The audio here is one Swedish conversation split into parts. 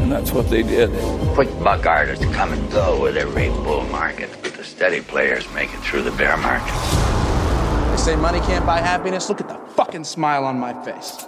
And that's what they did. Quick buck artists come and go with every bull market, but the steady players make it through the bear market. They say money can't buy happiness. Look at the fucking smile on my face.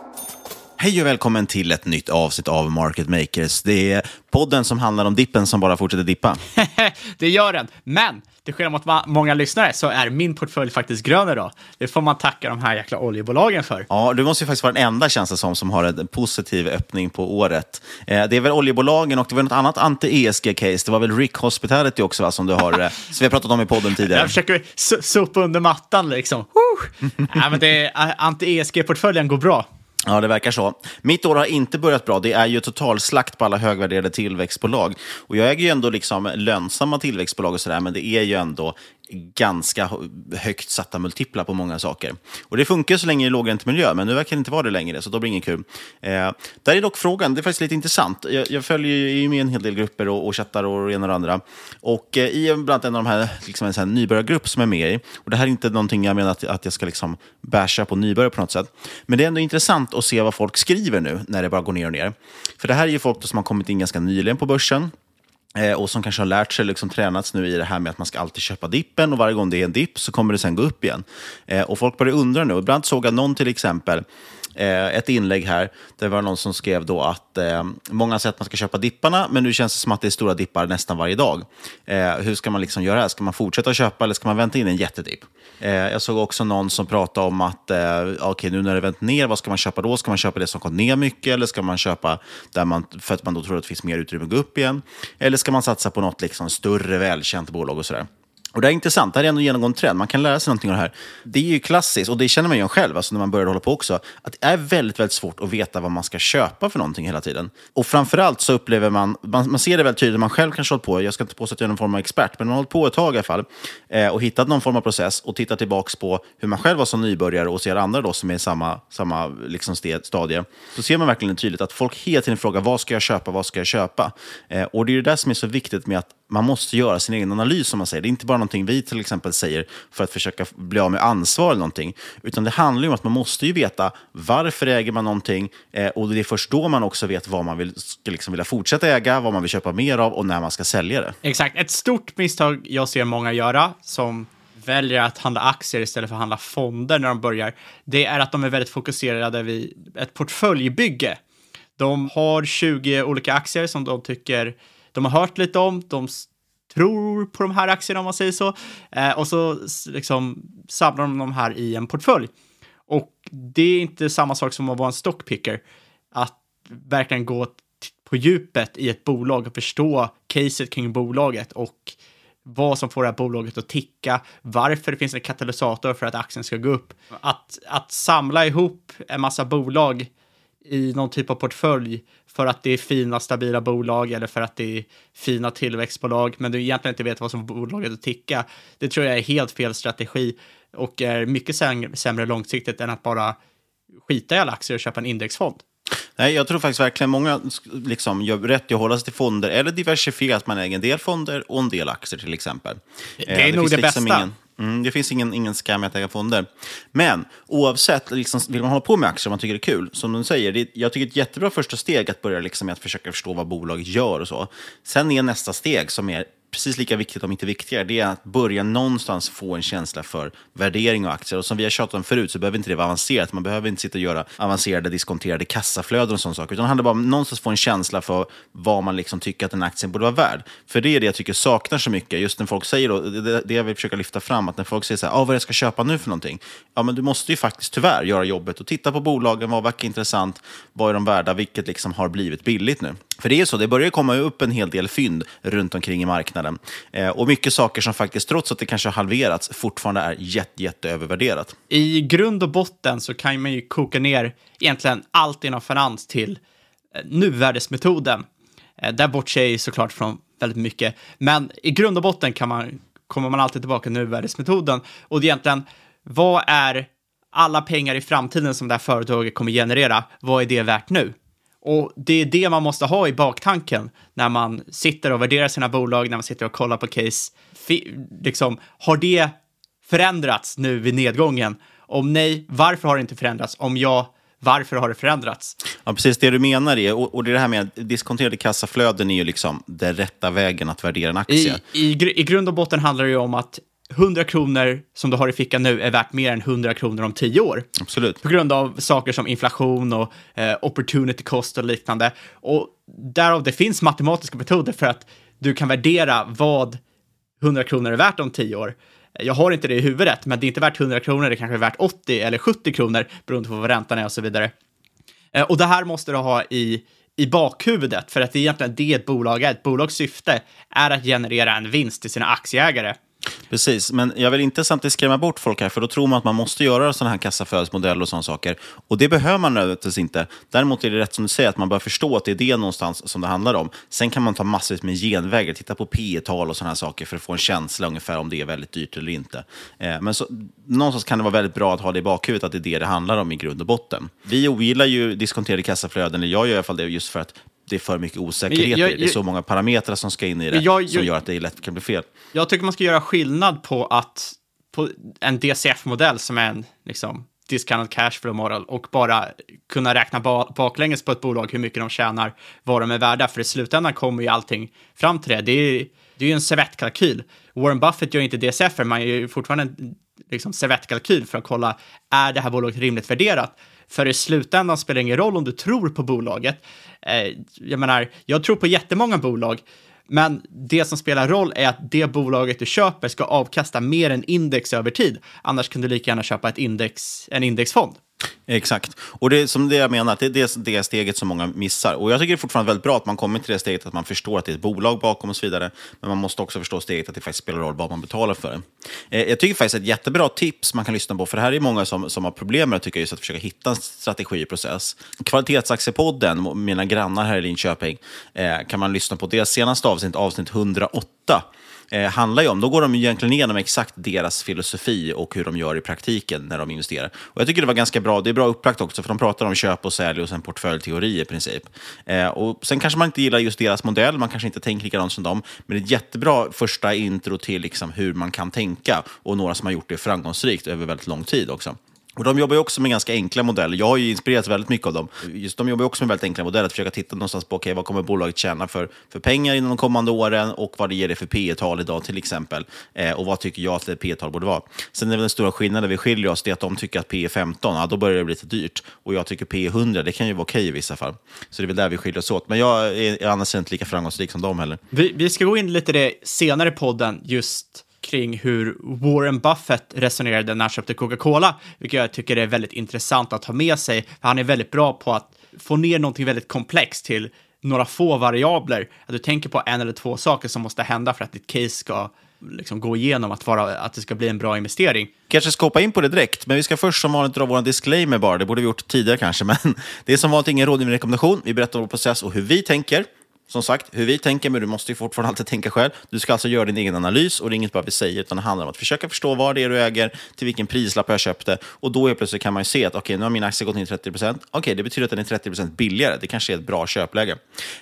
Hej och välkommen till ett nytt avsnitt av Market Makers. Det är podden som handlar om dippen som bara fortsätter dippa. det gör den, men till skillnad mot många lyssnare så är min portfölj faktiskt grön idag. Det får man tacka de här jäkla oljebolagen för. Ja, du måste ju faktiskt vara den enda känns det som, som har en positiv öppning på året. Eh, det är väl oljebolagen och det var något annat anti-ESG-case. Det var väl Rick Hospitality också va, som du har, eh, som vi har pratat om i podden tidigare. Jag försöker sopa under mattan liksom. Nej, men det, är- anti-ESG-portföljen går bra. Ja, det verkar så. Mitt år har inte börjat bra. Det är ju totalslakt på alla högvärderade tillväxtbolag. Och jag äger ju ändå liksom lönsamma tillväxtbolag och sådär, men det är ju ändå ganska högt satta multiplar på många saker. Och det funkar så länge i lågräntemiljö, men nu verkar det inte vara det längre, så då blir det inget kul. Eh, där är dock frågan, det är faktiskt lite intressant. Jag, jag följer ju med i en hel del grupper och, och chattar och det ena och det andra. Och eh, i bland annat en av de här, liksom en sån här nybörjargrupp som jag är med i, och det här är inte någonting jag menar att, att jag ska liksom basha på nybörjare på något sätt, men det är ändå intressant att se vad folk skriver nu när det bara går ner och ner. För det här är ju folk som har kommit in ganska nyligen på börsen, Eh, och som kanske har lärt sig, liksom tränats nu i det här med att man ska alltid köpa dippen och varje gång det är en dipp så kommer det sen gå upp igen. Eh, och folk börjar undra nu. Ibland såg jag någon till exempel, Eh, ett inlägg här, det var någon som skrev då att eh, många säger att man ska köpa dipparna, men nu känns det som att det är stora dippar nästan varje dag. Eh, hur ska man liksom göra här? Ska man fortsätta köpa eller ska man vänta in en jättedipp? Eh, jag såg också någon som pratade om att eh, okay, nu när det vänt ner, vad ska man köpa då? Ska man köpa det som gått ner mycket eller ska man köpa där man, för att man då tror att det finns mer utrymme att gå upp igen? Eller ska man satsa på något liksom större, välkänt bolag och sådär? Och det är intressant, det här är ändå en genomgående trend. Man kan lära sig någonting av det här. Det är ju klassiskt, och det känner man ju själv alltså när man börjar hålla på också, att det är väldigt, väldigt svårt att veta vad man ska köpa för någonting hela tiden. Och framförallt så upplever man, man, man ser det väldigt tydligt, man själv kanske har hållit på, jag ska inte påstå att jag är någon form av expert, men man har hållit på ett tag i alla fall, eh, och hittat någon form av process och tittat tillbaka på hur man själv var som nybörjare och ser andra då som är i samma, samma liksom stadie. Så ser man verkligen tydligt att folk hela tiden frågar, vad ska jag köpa, vad ska jag köpa? Eh, och det är ju det som är så viktigt med att man måste göra sin egen analys, som man säger. Det är inte bara någonting vi till exempel säger för att försöka bli av med ansvar eller någonting, utan det handlar ju om att man måste ju veta varför äger man någonting eh, och det är först då man också vet vad man vill, ska liksom vilja fortsätta äga, vad man vill köpa mer av och när man ska sälja det. Exakt, ett stort misstag jag ser många göra som väljer att handla aktier istället för att handla fonder när de börjar, det är att de är väldigt fokuserade vid ett portföljbygge. De har 20 olika aktier som de tycker de har hört lite om, de tror på de här aktierna om man säger så, eh, och så liksom samlar de de här i en portfölj. Och det är inte samma sak som att vara en stockpicker, att verkligen gå på djupet i ett bolag och förstå caset kring bolaget och vad som får det här bolaget att ticka, varför det finns en katalysator för att aktien ska gå upp. Att, att samla ihop en massa bolag i någon typ av portfölj för att det är fina, stabila bolag eller för att det är fina tillväxtbolag, men du egentligen inte vet vad som får bolaget att ticka. Det tror jag är helt fel strategi och är mycket sämre långsiktigt än att bara skita i alla aktier och köpa en indexfond. Nej, jag tror faktiskt verkligen många liksom, gör rätt i att hålla sig till fonder eller diversifiera, att man äger en del fonder och en del aktier till exempel. Det är eh, nog det liksom bästa. Ingen, mm, det finns ingen, ingen skam i att äga fonder. Men oavsett, liksom, vill man hålla på med aktier om man tycker det är kul, som du säger, det, jag tycker det är ett jättebra första steg att börja liksom, med att försöka förstå vad bolaget gör och så. Sen är nästa steg som är precis lika viktigt, om inte viktigare, det är att börja någonstans få en känsla för värdering och aktier. Och som vi har tjatat om förut så behöver inte det vara avancerat. Man behöver inte sitta och göra avancerade diskonterade kassaflöden och sådana saker. Utan det handlar bara om någonstans få en känsla för vad man liksom tycker att en aktie borde vara värd. För det är det jag tycker saknar så mycket. Just när folk säger, då, det, det jag vill försöka lyfta fram, att när folk säger så här, ah, vad är det jag ska köpa nu för någonting? Ja, men du måste ju faktiskt tyvärr göra jobbet och titta på bolagen, vad verkar intressant, vad är de värda, vilket liksom har blivit billigt nu. För det är så, det börjar komma upp en hel del fynd runt omkring i marknaden. Eh, och mycket saker som faktiskt, trots att det kanske har halverats, fortfarande är jätte, jätte övervärderat. I grund och botten så kan man ju koka ner egentligen allt inom finans till eh, nuvärdesmetoden. Eh, där bortser jag såklart från väldigt mycket, men i grund och botten kan man, kommer man alltid tillbaka till nuvärdesmetoden. Och det är egentligen, vad är alla pengar i framtiden som det här företaget kommer generera, vad är det värt nu? Och det är det man måste ha i baktanken när man sitter och värderar sina bolag, när man sitter och kollar på case. liksom, har det förändrats nu vid nedgången? Om nej, varför har det inte förändrats? Om ja, varför har det förändrats? Ja, precis det du menar är, och, och det här med diskonterade kassaflöden är ju liksom den rätta vägen att värdera en aktie. I, i, I grund och botten handlar det ju om att 100 kronor som du har i fickan nu är värt mer än 100 kronor om 10 år. Absolut. På grund av saker som inflation och eh, opportunity cost och liknande. Och därav det finns matematiska metoder för att du kan värdera vad 100 kronor är värt om 10 år. Jag har inte det i huvudet, men det är inte värt 100 kronor, det kanske är värt 80 eller 70 kronor beroende på vad räntan är och så vidare. Eh, och det här måste du ha i, i bakhuvudet, för att det är egentligen det ett bolag är. Ett bolags syfte är att generera en vinst till sina aktieägare. Precis, men jag vill inte samtidigt skrämma bort folk här, för då tror man att man måste göra sådana här kassaflödesmodeller och sådana saker. Och det behöver man nödvändigtvis inte. Däremot är det rätt som du säger, att man bör förstå att det är det någonstans som det handlar om. Sen kan man ta massvis med genvägar, titta på P tal och sådana här saker för att få en känsla ungefär om det är väldigt dyrt eller inte. Eh, men så, någonstans kan det vara väldigt bra att ha det i bakhuvudet, att det är det det handlar om i grund och botten. Vi ogillar ju diskonterade kassaflöden, eller jag gör i alla fall det just för att det är för mycket osäkerhet jag, jag, det är så många parametrar som ska in i det som gör att det lätt kan bli fel. Jag tycker man ska göra skillnad på att på en DCF-modell som är en liksom, discounted cash flow model och bara kunna räkna ba baklänges på ett bolag hur mycket de tjänar, vad de är värda, för i slutändan kommer ju allting fram till det. Det är, det är ju en servettkalkyl. Warren Buffett gör inte DCF, man gör ju fortfarande en liksom, servettkalkyl för att kolla, är det här bolaget rimligt värderat? För i slutändan spelar det ingen roll om du tror på bolaget. Eh, jag menar, jag tror på jättemånga bolag, men det som spelar roll är att det bolaget du köper ska avkasta mer än index över tid. Annars kan du lika gärna köpa ett index, en indexfond. Exakt. Och det är som det jag menar, det är det, det steget som många missar. Och jag tycker det är fortfarande väldigt bra att man kommer till det steget att man förstår att det är ett bolag bakom och så vidare. Men man måste också förstå steget att det faktiskt spelar roll vad man betalar för det. Eh, jag tycker faktiskt ett jättebra tips man kan lyssna på, för det här är många som, som har problem med tycker jag, just att försöka hitta en strategi och process. Kvalitetsaktiepodden, mina grannar här i Linköping, eh, kan man lyssna på deras senaste avsnitt, avsnitt 108 eh, handlar ju om. Då går de egentligen igenom exakt deras filosofi och hur de gör i praktiken när de investerar. Och Jag tycker det var ganska bra. Det är bra upplagt också, för de pratar om köp och sälj och sen portföljteori i princip. Eh, och Sen kanske man inte gillar just deras modell, man kanske inte tänker likadant som dem, men det är ett jättebra första intro till liksom hur man kan tänka och några som har gjort det framgångsrikt över väldigt lång tid också. Och de jobbar ju också med ganska enkla modeller. Jag har ju inspirerats väldigt mycket av dem. Just de jobbar också med väldigt enkla modeller, att försöka titta någonstans på okay, vad kommer bolaget tjäna för, för pengar inom de kommande åren och vad det ger det för P tal idag till exempel. Eh, och vad tycker jag att ett P tal borde vara. Sen är väl den stora skillnaden vi skiljer oss, det är att de tycker att P 15, ja, då börjar det bli lite dyrt. Och jag tycker P 100, det kan ju vara okej i vissa fall. Så det är väl där vi skiljer oss åt. Men jag är, är annars inte lika framgångsrik som dem heller. Vi, vi ska gå in lite det senare i podden, just kring hur Warren Buffett resonerade när han köpte Coca-Cola, vilket jag tycker är väldigt intressant att ha med sig. För han är väldigt bra på att få ner någonting väldigt komplext till några få variabler. Att du tänker på en eller två saker som måste hända för att ditt case ska liksom gå igenom att, vara, att det ska bli en bra investering. Kanske ska hoppa in på det direkt, men vi ska först som vanligt dra vår disclaimer bara. Det borde vi gjort tidigare kanske, men det är som vanligt ingen rådgivning rekommendation. Vi berättar om vår process och hur vi tänker som sagt, hur vi tänker, men du måste ju fortfarande alltid tänka själv. Du ska alltså göra din egen analys och det är inget bara vi säger, utan det handlar om att försöka förstå vad det är du äger, till vilken prislapp jag köpte och då helt plötsligt kan man ju se att okej, okay, nu har min aktie gått ner 30 procent. Okej, okay, det betyder att den är 30 procent billigare. Det kanske är ett bra köpläge.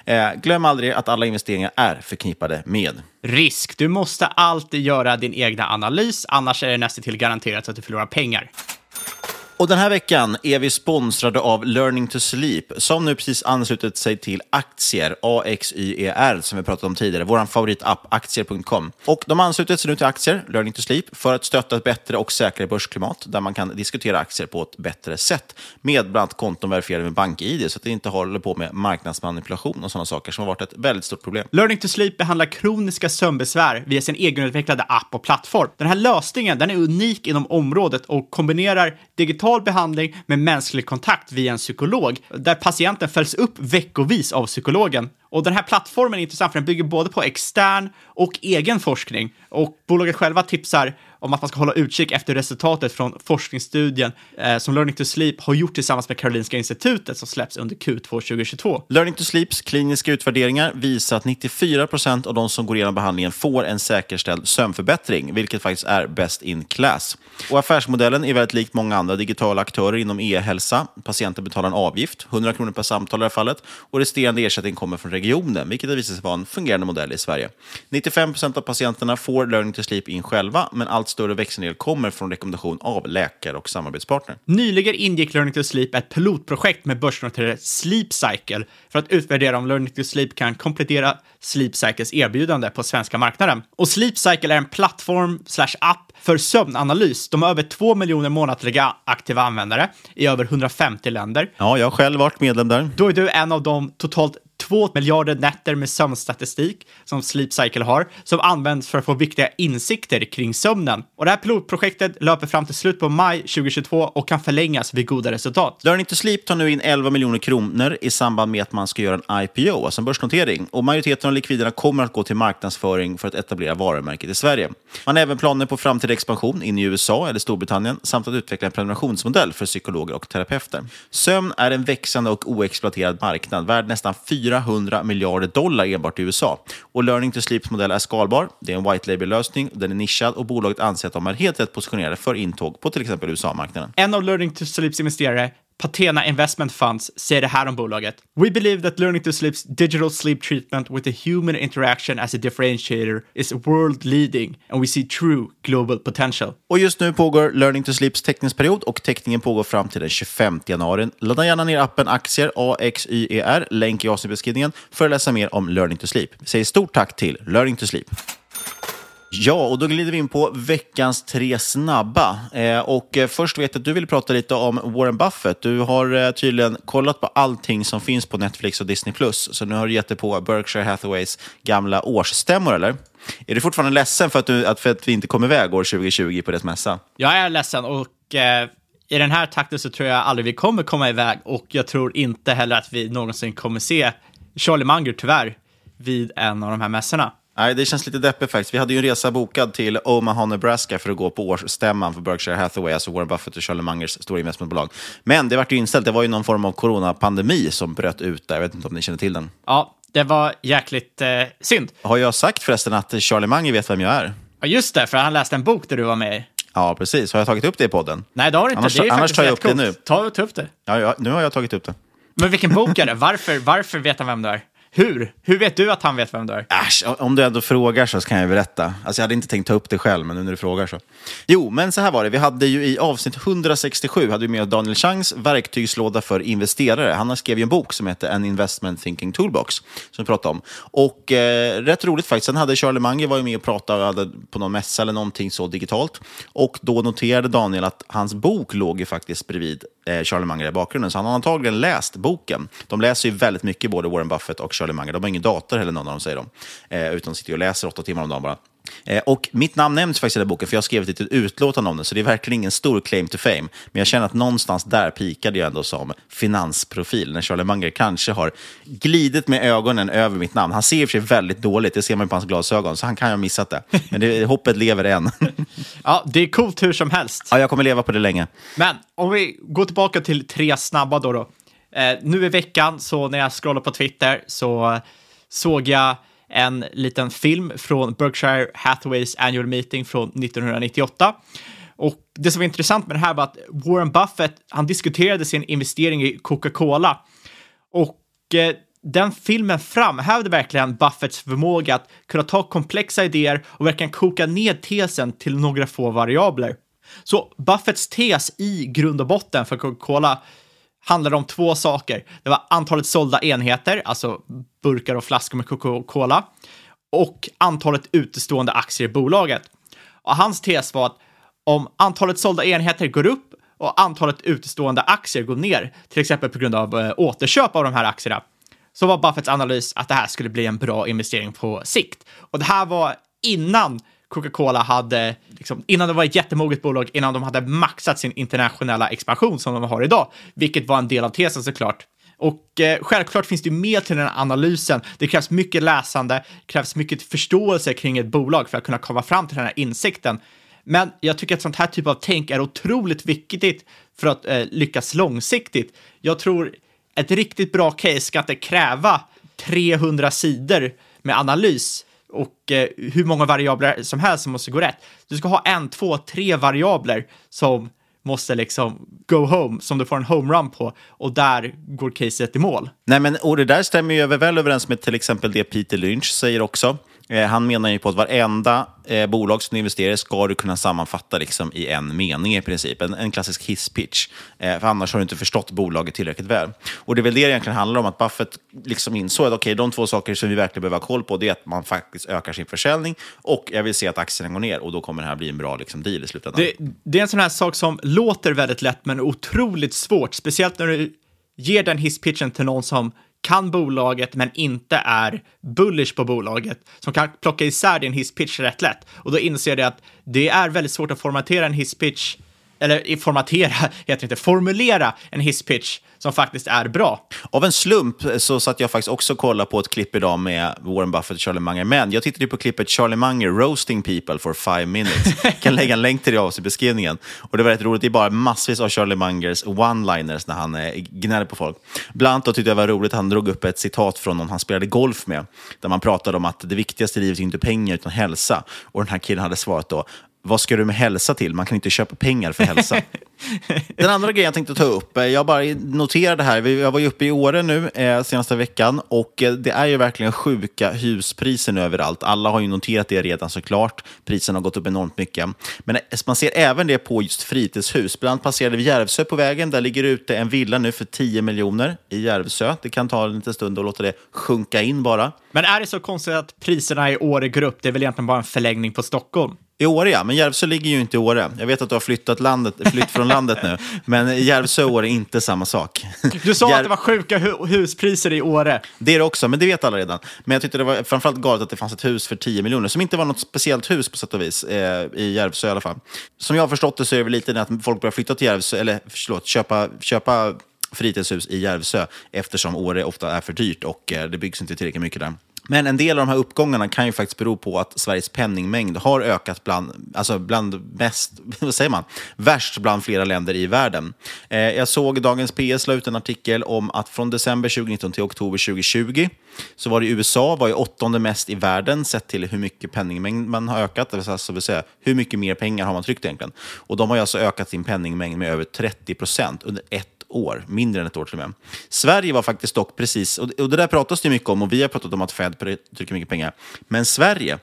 Eh, glöm aldrig att alla investeringar är förknippade med risk. Du måste alltid göra din egna analys, annars är det nästan till garanterat att du förlorar pengar. Och den här veckan är vi sponsrade av Learning to Sleep som nu precis anslutit sig till Aktier, AXYER, som vi pratade om tidigare, vår favoritapp, aktier.com. Och de har anslutit sig nu till Aktier, Learning to Sleep, för att stötta ett bättre och säkrare börsklimat där man kan diskutera aktier på ett bättre sätt med bland annat konton verifierade med BankID så att det inte håller på med marknadsmanipulation och sådana saker som har varit ett väldigt stort problem. Learning to Sleep behandlar kroniska sömnbesvär via sin egenutvecklade app och plattform. Den här lösningen den är unik inom området och kombinerar digital digital behandling med mänsklig kontakt via en psykolog, där patienten följs upp veckovis av psykologen. Och den här plattformen är intressant för den bygger både på extern och egen forskning. Och bolaget själva tipsar om att man ska hålla utkik efter resultatet från forskningsstudien eh, som Learning to Sleep har gjort tillsammans med Karolinska Institutet som släpps under Q2 2022. Learning to Sleeps kliniska utvärderingar visar att 94 procent av de som går igenom behandlingen får en säkerställd sömnförbättring, vilket faktiskt är best in class. Och affärsmodellen är väldigt likt många andra digitala aktörer inom e-hälsa. Patienten betalar en avgift, 100 kronor per samtal i det här fallet, och resterande ersättning kommer från regionen, vilket har visat sig vara en fungerande modell i Sverige. 95 procent av patienterna får Learning to Sleep in själva, men allt större växelnedel kommer från rekommendation av läkare och samarbetspartner. Nyligen ingick Learning to Sleep ett pilotprojekt med börsnoterade Sleep Cycle för att utvärdera om Learning to Sleep kan komplettera Sleep Cycles erbjudande på svenska marknaden. Och Sleep Cycle är en plattform slash app för sömnanalys. De har över två miljoner månatliga aktiva användare i över 150 länder. Ja, jag har själv varit medlem där. Då är du en av de totalt 2 miljarder nätter med sömnstatistik som Sleep Cycle har, som används för att få viktiga insikter kring sömnen. Och det här pilotprojektet löper fram till slut på maj 2022 och kan förlängas vid goda resultat. Learning to Sleep tar nu in 11 miljoner kronor i samband med att man ska göra en IPO, alltså en börsnotering. Och majoriteten av likviderna kommer att gå till marknadsföring för att etablera varumärket i Sverige. Man har även planer på framtida expansion in i USA eller Storbritannien samt att utveckla en prenumerationsmodell för psykologer och terapeuter. Sömn är en växande och oexploaterad marknad värd nästan 4 400 miljarder dollar enbart i USA. Och Learning to Sleeps modell är skalbar, det är en white label-lösning, den är nischad och bolaget anser att de är helt rätt positionerade för intåg på till exempel USA-marknaden. En av Learning to Sleeps investerare Patena Investment Funds säger det här om bolaget. We believe that learning to sleep's digital sleep treatment with a human interaction as a differentiator is world leading and we see true global potential. Och just nu pågår Learning to Sleeps teckningsperiod och teckningen pågår fram till den 25 januari. Ladda gärna ner appen Aktier, AXYER, länk i avsnittbeskrivningen för att läsa mer om Learning to Sleep. Vi säger stort tack till Learning to Sleep. Ja, och då glider vi in på veckans tre snabba. Eh, och eh, först vet jag att du vill prata lite om Warren Buffett. Du har eh, tydligen kollat på allting som finns på Netflix och Disney+. Så nu har du gett dig på Berkshire Hathaways gamla årsstämmor, eller? Är du fortfarande ledsen för att, du, att, för att vi inte kom iväg år 2020 på deras mässa? Jag är ledsen och eh, i den här takten så tror jag aldrig vi kommer komma iväg och jag tror inte heller att vi någonsin kommer se Charlie Munger, tyvärr, vid en av de här mässorna. Nej, det känns lite deppigt faktiskt. Vi hade ju en resa bokad till Omaha, Nebraska för att gå på årsstämman för Berkshire Hathaway, alltså Warren Buffett och Charlie Mangers stora investmentbolag. Men det vart ju inställt. Det var ju någon form av coronapandemi som bröt ut där. Jag vet inte om ni känner till den? Ja, det var jäkligt eh, synd. Har jag sagt förresten att Charlie Munger vet vem jag är? Ja, just det, för han läste en bok där du var med i. Ja, precis. Har jag tagit upp det i podden? Nej, det har du inte. Annars, det är annars tar jag upp coolt. det nu. Ta, ta upp det. Ja, ja, nu har jag tagit upp det. Men vilken bok är det? Varför, varför vet han vem du är? Hur? Hur vet du att han vet vem du är? Äsch, om du ändå frågar så kan jag berätta. Alltså jag hade inte tänkt ta upp det själv, men nu när du frågar så. Jo, men så här var det. Vi hade ju i avsnitt 167 hade vi med Daniel Changs verktygslåda för investerare. Han har skrivit en bok som heter En Investment Thinking Toolbox, som vi pratade om. Och eh, rätt roligt faktiskt. Sen hade Charlie Munger varit med och pratat hade på någon mässa eller någonting så digitalt. Och då noterade Daniel att hans bok låg ju faktiskt bredvid eh, Charlie Munger i bakgrunden. Så han har antagligen läst boken. De läser ju väldigt mycket, både Warren Buffett och Charlie Munger. De har ingen dator heller, någon av dem, säger de. Eh, utan sitter och läser åtta timmar om dagen bara. Eh, och mitt namn nämns faktiskt i den boken, för jag har skrivit ett litet utlåtande om den, så det är verkligen ingen stor claim to fame. Men jag känner att någonstans där pikade jag ändå som finansprofil, när Charlie Munger kanske har glidit med ögonen över mitt namn. Han ser i och för sig väldigt dåligt, det ser man på hans glasögon, så han kan ju ha missat det. Men det, hoppet lever än. Ja, det är coolt hur som helst. Ja, jag kommer leva på det länge. Men om vi går tillbaka till tre snabba då. då. Eh, nu i veckan, så när jag scrollade på Twitter, så såg jag en liten film från Berkshire Hathaways annual meeting från 1998. Och det som var intressant med det här var att Warren Buffett, han diskuterade sin investering i Coca-Cola. Och eh, den filmen framhävde verkligen Buffetts förmåga att kunna ta komplexa idéer och verkligen koka ner tesen till några få variabler. Så Buffetts tes i grund och botten för Coca-Cola handlade om två saker. Det var antalet sålda enheter, alltså burkar och flaskor med Coca-Cola, och antalet utestående aktier i bolaget. Och hans tes var att om antalet sålda enheter går upp och antalet utestående aktier går ner, till exempel på grund av eh, återköp av de här aktierna, så var Buffetts analys att det här skulle bli en bra investering på sikt. Och det här var innan Coca-Cola hade, liksom, innan det var ett jättemoget bolag, innan de hade maxat sin internationella expansion som de har idag, vilket var en del av tesen såklart. Och eh, självklart finns det mer till den här analysen. Det krävs mycket läsande, det krävs mycket förståelse kring ett bolag för att kunna komma fram till den här insikten. Men jag tycker att sånt här typ av tänk är otroligt viktigt för att eh, lyckas långsiktigt. Jag tror ett riktigt bra case ska inte kräva 300 sidor med analys och eh, hur många variabler som helst som måste gå rätt. Du ska ha en, två, tre variabler som måste liksom go home, som du får en homerun på och där går caset i mål. Nej, men, och det där stämmer ju väl överens med till exempel det Peter Lynch säger också. Eh, han menar ju på att varenda eh, bolag som du investerar i ska du kunna sammanfatta liksom, i en mening i princip. En, en klassisk hisspitch. Eh, för annars har du inte förstått bolaget tillräckligt väl. Och det är väl det det egentligen handlar om, att Buffett liksom insåg att okay, de två saker som vi verkligen behöver ha koll på det är att man faktiskt ökar sin försäljning och jag vill se att aktierna går ner och då kommer det här bli en bra liksom, deal i slutändan. Det, det är en sån här sak som låter väldigt lätt men otroligt svårt, speciellt när du ger den hisspitchen till någon som kan bolaget men inte är bullish på bolaget, som kan plocka isär din hisspitch rätt lätt. Och då inser du att det är väldigt svårt att formatera en hisspitch, eller formatera, heter det inte, formulera en hisspitch som faktiskt är bra. Av en slump så satt jag faktiskt också och kollade på ett klipp idag med Warren Buffett och Charlie Munger. Men jag tittade på klippet Charlie Munger roasting people for five minutes. Jag kan lägga en länk till det av i beskrivningen. Och det var rätt roligt. Det är bara massvis av Charlie Mungers one-liners när han eh, gnäller på folk. Bland annat tyckte jag det var roligt han drog upp ett citat från någon han spelade golf med. Där man pratade om att det viktigaste i livet är inte pengar utan hälsa. Och den här killen hade svarat då, vad ska du med hälsa till? Man kan inte köpa pengar för hälsa. Den andra grejen jag tänkte ta upp, eh, jag bara noterade här, jag var ju uppe i Åre nu eh, senaste veckan och eh, det är ju verkligen sjuka huspriser nu överallt. Alla har ju noterat det redan såklart. Priserna har gått upp enormt mycket. Men eh, man ser även det på just fritidshus. Bland annat passerade vi Järvsö på vägen. Där ligger ute en villa nu för 10 miljoner i Järvsö. Det kan ta en liten stund att låta det sjunka in bara. Men är det så konstigt att priserna i Åre går upp? Det är väl egentligen bara en förlängning på Stockholm? I Åre, ja. Men Järvsö ligger ju inte i Åre. Jag vet att du har flyttat landet, flytt från landet nu. Men Järvsö och Åre är inte samma sak. Du sa Jär... att det var sjuka hu huspriser i Åre. Det är det också, men det vet alla redan. Men jag tyckte det var framförallt galet att det fanns ett hus för 10 miljoner, som inte var något speciellt hus på sätt och vis, eh, i Järvsö i alla fall. Som jag har förstått det så är det väl lite att folk börjar flytta till Järvsö, eller förlåt, köpa, köpa fritidshus i Järvsö eftersom Åre ofta är för dyrt och eh, det byggs inte tillräckligt mycket där. Men en del av de här uppgångarna kan ju faktiskt bero på att Sveriges penningmängd har ökat bland, alltså bland mest, vad säger man, värst bland flera länder i världen. Eh, jag såg Dagens PS la ut en artikel om att från december 2019 till oktober 2020 så var det USA var ju åttonde mest i världen sett till hur mycket penningmängd man har ökat, alltså vill säga hur mycket mer pengar har man tryckt egentligen. Och de har ju alltså ökat sin penningmängd med över 30 procent under ett år, mindre än ett år till och med. Sverige var faktiskt dock precis, och det där pratas det mycket om och vi har pratat om att Fed trycker mycket pengar, men Sverige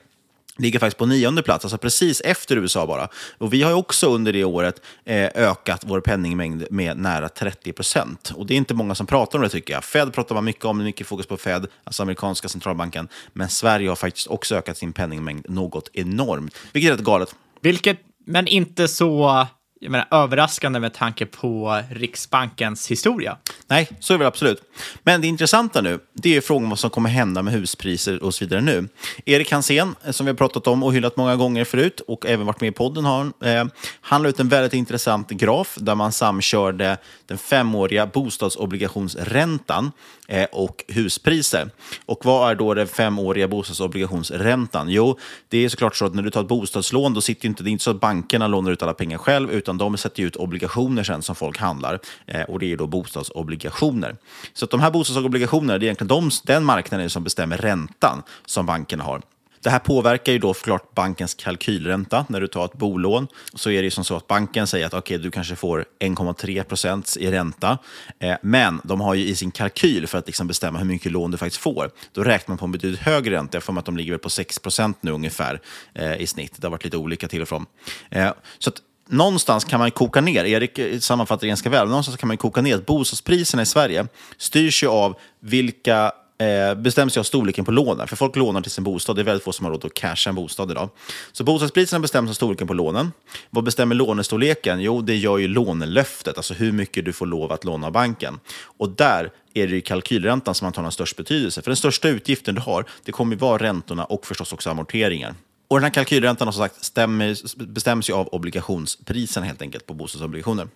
ligger faktiskt på nionde plats, alltså precis efter USA bara. Och vi har också under det året eh, ökat vår penningmängd med nära 30 procent. Och det är inte många som pratar om det tycker jag. Fed pratar man mycket om, mycket fokus på Fed, alltså amerikanska centralbanken. Men Sverige har faktiskt också ökat sin penningmängd något enormt, vilket är rätt galet. Vilket, men inte så jag menar, överraskande med tanke på Riksbankens historia. Nej, så är det absolut. Men det intressanta nu, det är frågan vad som kommer hända med huspriser och så vidare nu. Erik Hansén, som vi har pratat om och hyllat många gånger förut och även varit med i podden, har, eh, han la ut en väldigt intressant graf där man samkörde den femåriga bostadsobligationsräntan eh, och huspriser. Och vad är då den femåriga bostadsobligationsräntan? Jo, det är såklart så att när du tar ett bostadslån, då sitter inte, det är inte så att bankerna lånar ut alla pengar själv, utan de sätter ut obligationer sen som folk handlar. Eh, och det är då bostadsobligationer. Så att de här bostadsobligationerna, det är egentligen de, den marknaden som bestämmer räntan som bankerna har. Det här påverkar ju då förklart bankens kalkylränta. När du tar ett bolån så är det ju som så att banken säger att okay, du kanske får 1,3 procent i ränta. Eh, men de har ju i sin kalkyl för att liksom bestämma hur mycket lån du faktiskt får. Då räknar man på en betydligt högre ränta. Jag får att de ligger på 6 procent nu ungefär eh, i snitt. Det har varit lite olika till och från. Eh, så att någonstans kan man koka ner, Erik eh, sammanfattar det ganska väl, någonstans kan man koka ner att bostadspriserna i Sverige styrs ju av vilka eh, bestäms ju av storleken på lånen. För folk lånar till sin bostad. Det är väldigt få som har råd att casha en bostad idag. Så bostadspriserna bestäms av storleken på lånen. Vad bestämmer lånestorleken? Jo, det gör ju lånelöftet, alltså hur mycket du får lov att låna av banken. Och där är det ju kalkylräntan som man tar den störst betydelse. För den största utgiften du har, det kommer ju vara räntorna och förstås också amorteringar. Och den här kalkylräntan som sagt stämmer, bestäms ju av obligationspriserna helt enkelt på bostadsobligationer.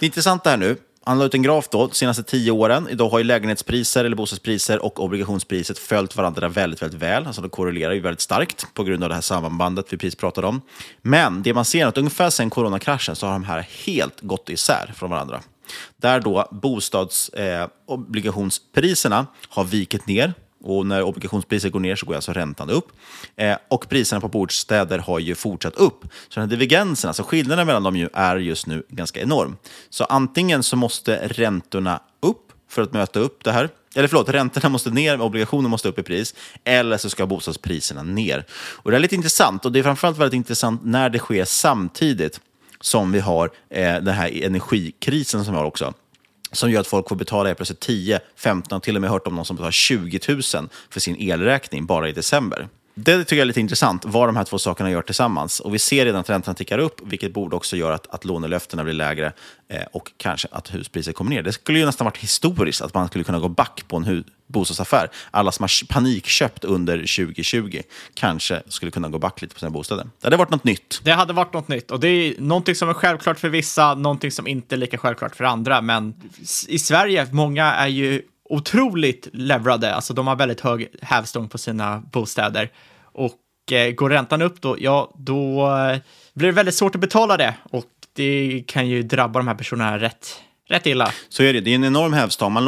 Det intressanta här nu, han la ut en graf då, de senaste tio åren. Idag har ju lägenhetspriser, eller bostadspriser och obligationspriset följt varandra väldigt, väldigt väl. Alltså de korrelerar ju väldigt starkt på grund av det här sambandet vi precis pratade om. Men det man ser är att ungefär sedan coronakraschen så har de här helt gått isär från varandra. Där då bostadsobligationspriserna eh, har vikit ner och när obligationspriset går ner så går alltså räntan upp. Eh, och priserna på bostäder har ju fortsatt upp. Så den här divergensen, alltså skillnaden mellan dem ju är just nu ganska enorm. Så antingen så måste räntorna upp för att möta upp det här. Eller förlåt, räntorna måste ner, obligationer måste upp i pris. Eller så ska bostadspriserna ner. Och det är lite intressant och det är framförallt väldigt intressant när det sker samtidigt som vi har eh, den här energikrisen som vi har också som gör att folk får betala plötsligt 10, 15, till och med hört om någon som betalar 20 000 för sin elräkning bara i december. Det tycker jag är lite intressant, vad de här två sakerna gör tillsammans. Och vi ser redan att räntorna tickar upp, vilket borde också göra att, att lånelöftena blir lägre eh, och kanske att huspriset kommer ner. Det skulle ju nästan varit historiskt att man skulle kunna gå back på en bostadsaffär. Alla som har panikköpt under 2020 kanske skulle kunna gå back lite på sina bostäder. Det hade varit något nytt. Det hade varit något nytt och det är någonting som är självklart för vissa, någonting som inte är lika självklart för andra. Men i Sverige, många är ju otroligt leverade, alltså de har väldigt hög hävstång på sina bostäder. Och eh, går räntan upp då, ja, då eh, blir det väldigt svårt att betala det och det kan ju drabba de här personerna rätt rätt illa. Så är det. Det är en enorm hävstång. Man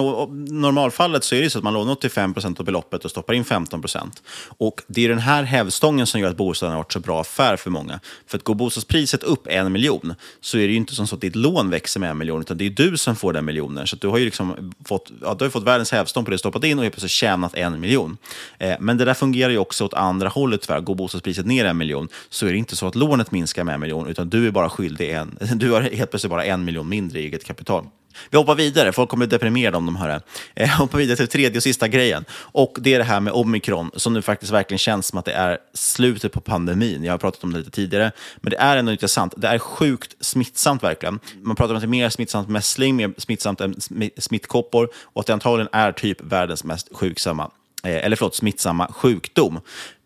normalfallet så är det så att man lånar 85 procent av beloppet och stoppar in 15 procent. Och det är den här hävstången som gör att bostaden har varit så bra affär för många. För att går bostadspriset upp en miljon så är det ju inte som så att ditt lån växer med en miljon, utan det är du som får den miljonen. Så du har ju liksom fått, ja, du har fått världens hävstång på det stoppat in och helt plötsligt tjänat en miljon. Eh, men det där fungerar ju också åt andra hållet tyvärr. Går bostadspriset ner en miljon så är det inte så att lånet minskar med en miljon, utan du är bara skyldig en, du har helt plötsligt bara en miljon mindre i eget kapital. Vi hoppar vidare, folk kommer bli deprimerade om de hör det. Eh, hoppar vidare till tredje och sista grejen. Och det är det här med omikron, som nu faktiskt verkligen känns som att det är slutet på pandemin. Jag har pratat om det lite tidigare, men det är ändå intressant. Det är sjukt smittsamt verkligen. Man pratar om att det är mer smittsamt mässling, mer smittsamt än smittkoppor och att det antagligen är typ världens mest sjuksamma eh, eller förlåt, smittsamma sjukdom.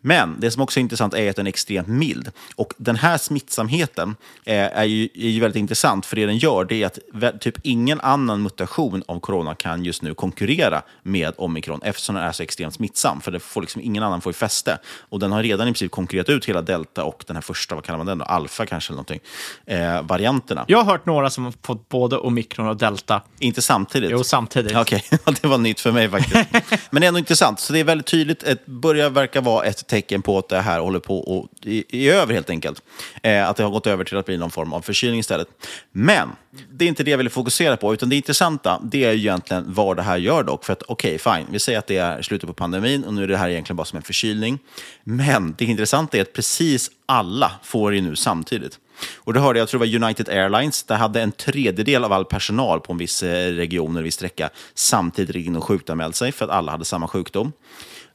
Men det som också är intressant är att den är extremt mild. Och den här smittsamheten eh, är, ju, är ju väldigt intressant, för det den gör det är att typ ingen annan mutation av corona kan just nu konkurrera med omikron, eftersom den är så extremt smittsam. För det får liksom, ingen annan får ju fäste. Och den har redan i princip konkurrerat ut hela delta och den här första, vad kallar man den då? Alfa kanske, eller någonting. Eh, varianterna. Jag har hört några som har fått både omikron och delta. Inte samtidigt? Jo, samtidigt. Okej, okay. det var nytt för mig faktiskt. Men det är ändå intressant. Så det är väldigt tydligt, det börjar verka vara ett tecken på att det här håller på att i, över helt enkelt. Eh, att det har gått över till att bli någon form av förkylning istället. Men det är inte det jag vill fokusera på, utan det intressanta det är ju egentligen vad det här gör dock. För att okej, okay, fine, vi säger att det är slutet på pandemin och nu är det här egentligen bara som en förkylning. Men det intressanta är att precis alla får det nu samtidigt. Och det hörde jag, jag tror det var United Airlines, där hade en tredjedel av all personal på en viss eh, region eller viss sträcka samtidigt ringt och sjukanmält sig för att alla hade samma sjukdom.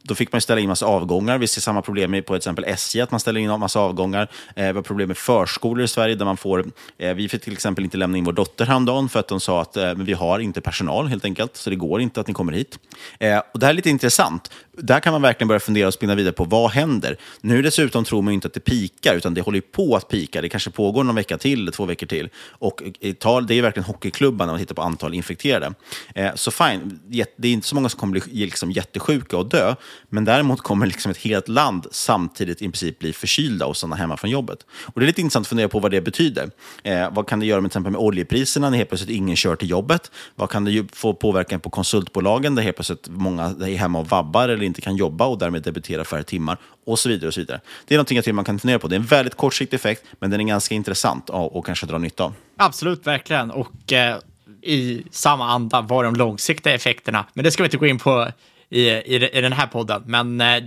Då fick man ställa in massa avgångar. Vi ser samma problem på till exempel SJ, att man ställer in en massa avgångar. Eh, vi har problem med förskolor i Sverige, där man får... Eh, vi fick till exempel inte lämna in vår dotter häromdagen för att de sa att eh, vi har inte personal helt enkelt, så det går inte att ni kommer hit. Eh, och Det här är lite intressant. Där kan man verkligen börja fundera och spinna vidare på vad händer. Nu dessutom tror man inte att det pikar, utan det håller på att pika. Det kanske pågår någon vecka till, två veckor till. Och eh, det är verkligen hockeyklubban när man tittar på antal infekterade. Eh, så fine, det är inte så många som kommer bli liksom jättesjuka och dö, men däremot kommer liksom ett helt land samtidigt i princip bli förkylda och stanna hemma från jobbet. Och Det är lite intressant att fundera på vad det betyder. Eh, vad kan det göra med, till exempel med oljepriserna när helt plötsligt ingen kör till jobbet? Vad kan det få påverkan på konsultbolagen där helt plötsligt många är hemma och vabbar eller inte kan jobba och därmed debitera färre timmar? Och så vidare. och så vidare. Det är någonting jag man kan fundera på. Det är en väldigt kortsiktig effekt, men den är ganska intressant och kanske dra nytta av. Absolut, verkligen. Och eh, i samma anda var de långsiktiga effekterna. Men det ska vi inte gå in på i, i, i den här podden. Men eh,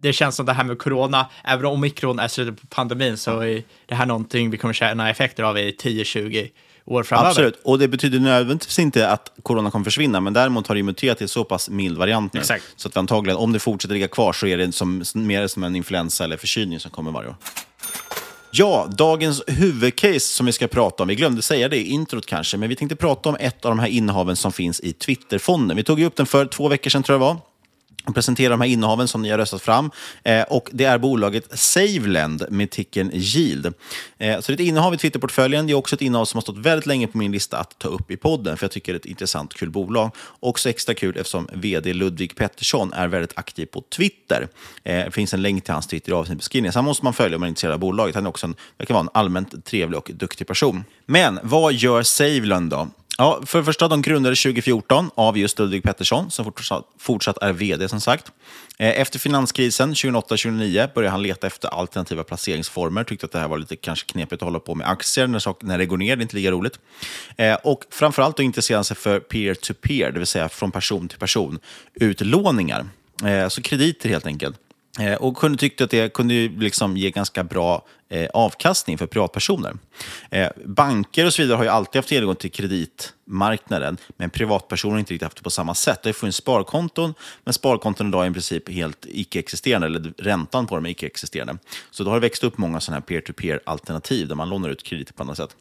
det känns som det här med corona, även om omikron är slutet på pandemin, så är det här någonting vi kommer känna effekter av i 10-20 år framöver. Absolut, och det betyder nödvändigtvis inte att corona kommer försvinna, men däremot har det muterat till så pass mild variant nu. Exakt. Så att antagligen, om det fortsätter ligga kvar, så är det som, mer som en influensa eller förkylning som kommer varje år. Ja, dagens huvudcase som vi ska prata om, vi glömde säga det i introt kanske, men vi tänkte prata om ett av de här innehaven som finns i Twitterfonden. Vi tog upp den för två veckor sedan tror jag det var presentera de här innehaven som ni har röstat fram. Eh, och Det är bolaget Saveland med ticken Yield. Eh, så det är ett innehav i Twitterportföljen. Det är också ett innehav som har stått väldigt länge på min lista att ta upp i podden, för jag tycker det är ett intressant kul bolag. Också extra kul eftersom vd Ludvig Pettersson är väldigt aktiv på Twitter. Eh, det finns en länk till hans Twitter i avsnittbeskrivningen, Sen han måste man följa om man är intresserad av bolaget. Han är också en, verkar vara en allmänt trevlig och duktig person. Men vad gör Saveland då? Ja, för det första, de grundades 2014 av just Ludvig Pettersson, som fortsatt, fortsatt är vd som sagt. Eh, efter finanskrisen 2008-2009 började han leta efter alternativa placeringsformer. Tyckte att det här var lite kanske knepigt att hålla på med aktier när, sak, när det går ner. Det är inte lika roligt. Eh, och framförallt då intresserade han sig för peer-to-peer, -peer, det vill säga från person till person, utlåningar. Eh, så krediter helt enkelt. Eh, och kunde tyckte att det kunde liksom ge ganska bra eh, avkastning för privatpersoner. Eh, banker och så vidare har ju alltid haft tillgång till kreditmarknaden, men privatpersoner har inte riktigt haft det på samma sätt. Det har funnits sparkonton, men sparkonton idag är i princip helt icke-existerande, eller räntan på dem är icke-existerande. Så då har det växt upp många sådana här peer-to-peer-alternativ där man lånar ut krediter på andra sätt.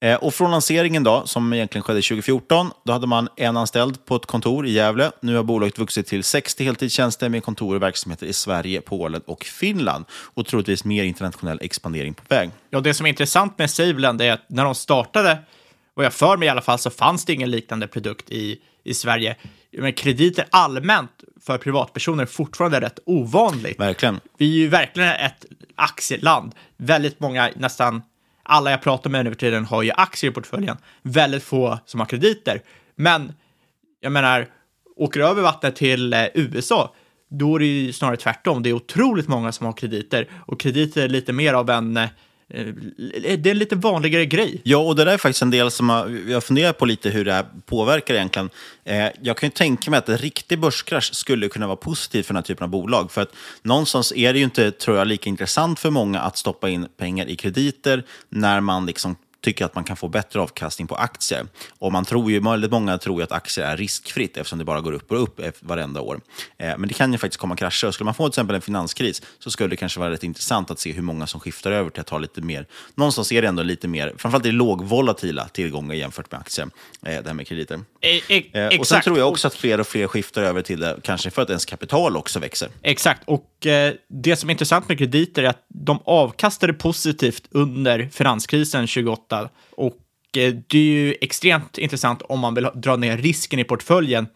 Eh, och från lanseringen då, som egentligen skedde 2014, då hade man en anställd på ett kontor i Gävle. Nu har bolaget vuxit till 60 heltidstjänster med kontor och verksamheter i Sverige, Polen och Finland. Och troligtvis mer internationell expandering på väg. Ja, det som är intressant med Saveland är att när de startade, och jag för mig i alla fall, så fanns det ingen liknande produkt i, i Sverige. Men krediter allmänt för privatpersoner är fortfarande rätt ovanligt. Verkligen. Vi är ju verkligen ett aktieland. Väldigt många, nästan alla jag pratar med nu för tiden har ju aktier i portföljen. Väldigt få som har krediter. Men jag menar, åker över vattnet till eh, USA, då är det ju snarare tvärtom. Det är otroligt många som har krediter och krediter är lite mer av en Eh, Eh, eh, det är en lite vanligare grej. Ja, och det där är faktiskt en del som jag funderar på lite hur det här påverkar egentligen. Eh, jag kan ju tänka mig att en riktig börskrasch skulle kunna vara positiv för den här typen av bolag. För att någonstans är det ju inte, tror jag, lika intressant för många att stoppa in pengar i krediter när man liksom tycker att man kan få bättre avkastning på aktier. Och man tror ju, väldigt många tror ju att aktier är riskfritt eftersom det bara går upp och upp varenda år. Eh, men det kan ju faktiskt komma krascher. skulle man få till exempel en finanskris så skulle det kanske vara rätt intressant att se hur många som skiftar över till att ha lite mer, någonstans är det ändå lite mer, framförallt är det lågvolatila tillgångar jämfört med aktier, eh, det här med krediter. E e och sen tror jag också att fler och fler skiftar över till det, kanske för att ens kapital också växer. Exakt, och eh, det som är intressant med krediter är att de avkastade positivt under finanskrisen 28 8. Och eh, det är ju extremt intressant om man vill dra ner risken i portföljen.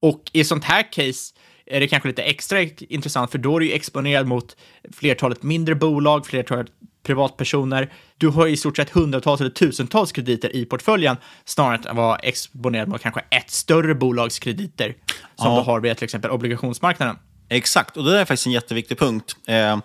Och i sånt här case är det kanske lite extra intressant, för då är du ju exponerad mot flertalet mindre bolag, flertalet privatpersoner. Du har i stort sett hundratals eller tusentals krediter i portföljen snarare än att vara exponerad mot kanske ett större bolags krediter som ja. du har via till exempel obligationsmarknaden. Exakt, och det där är faktiskt en jätteviktig punkt. Eh,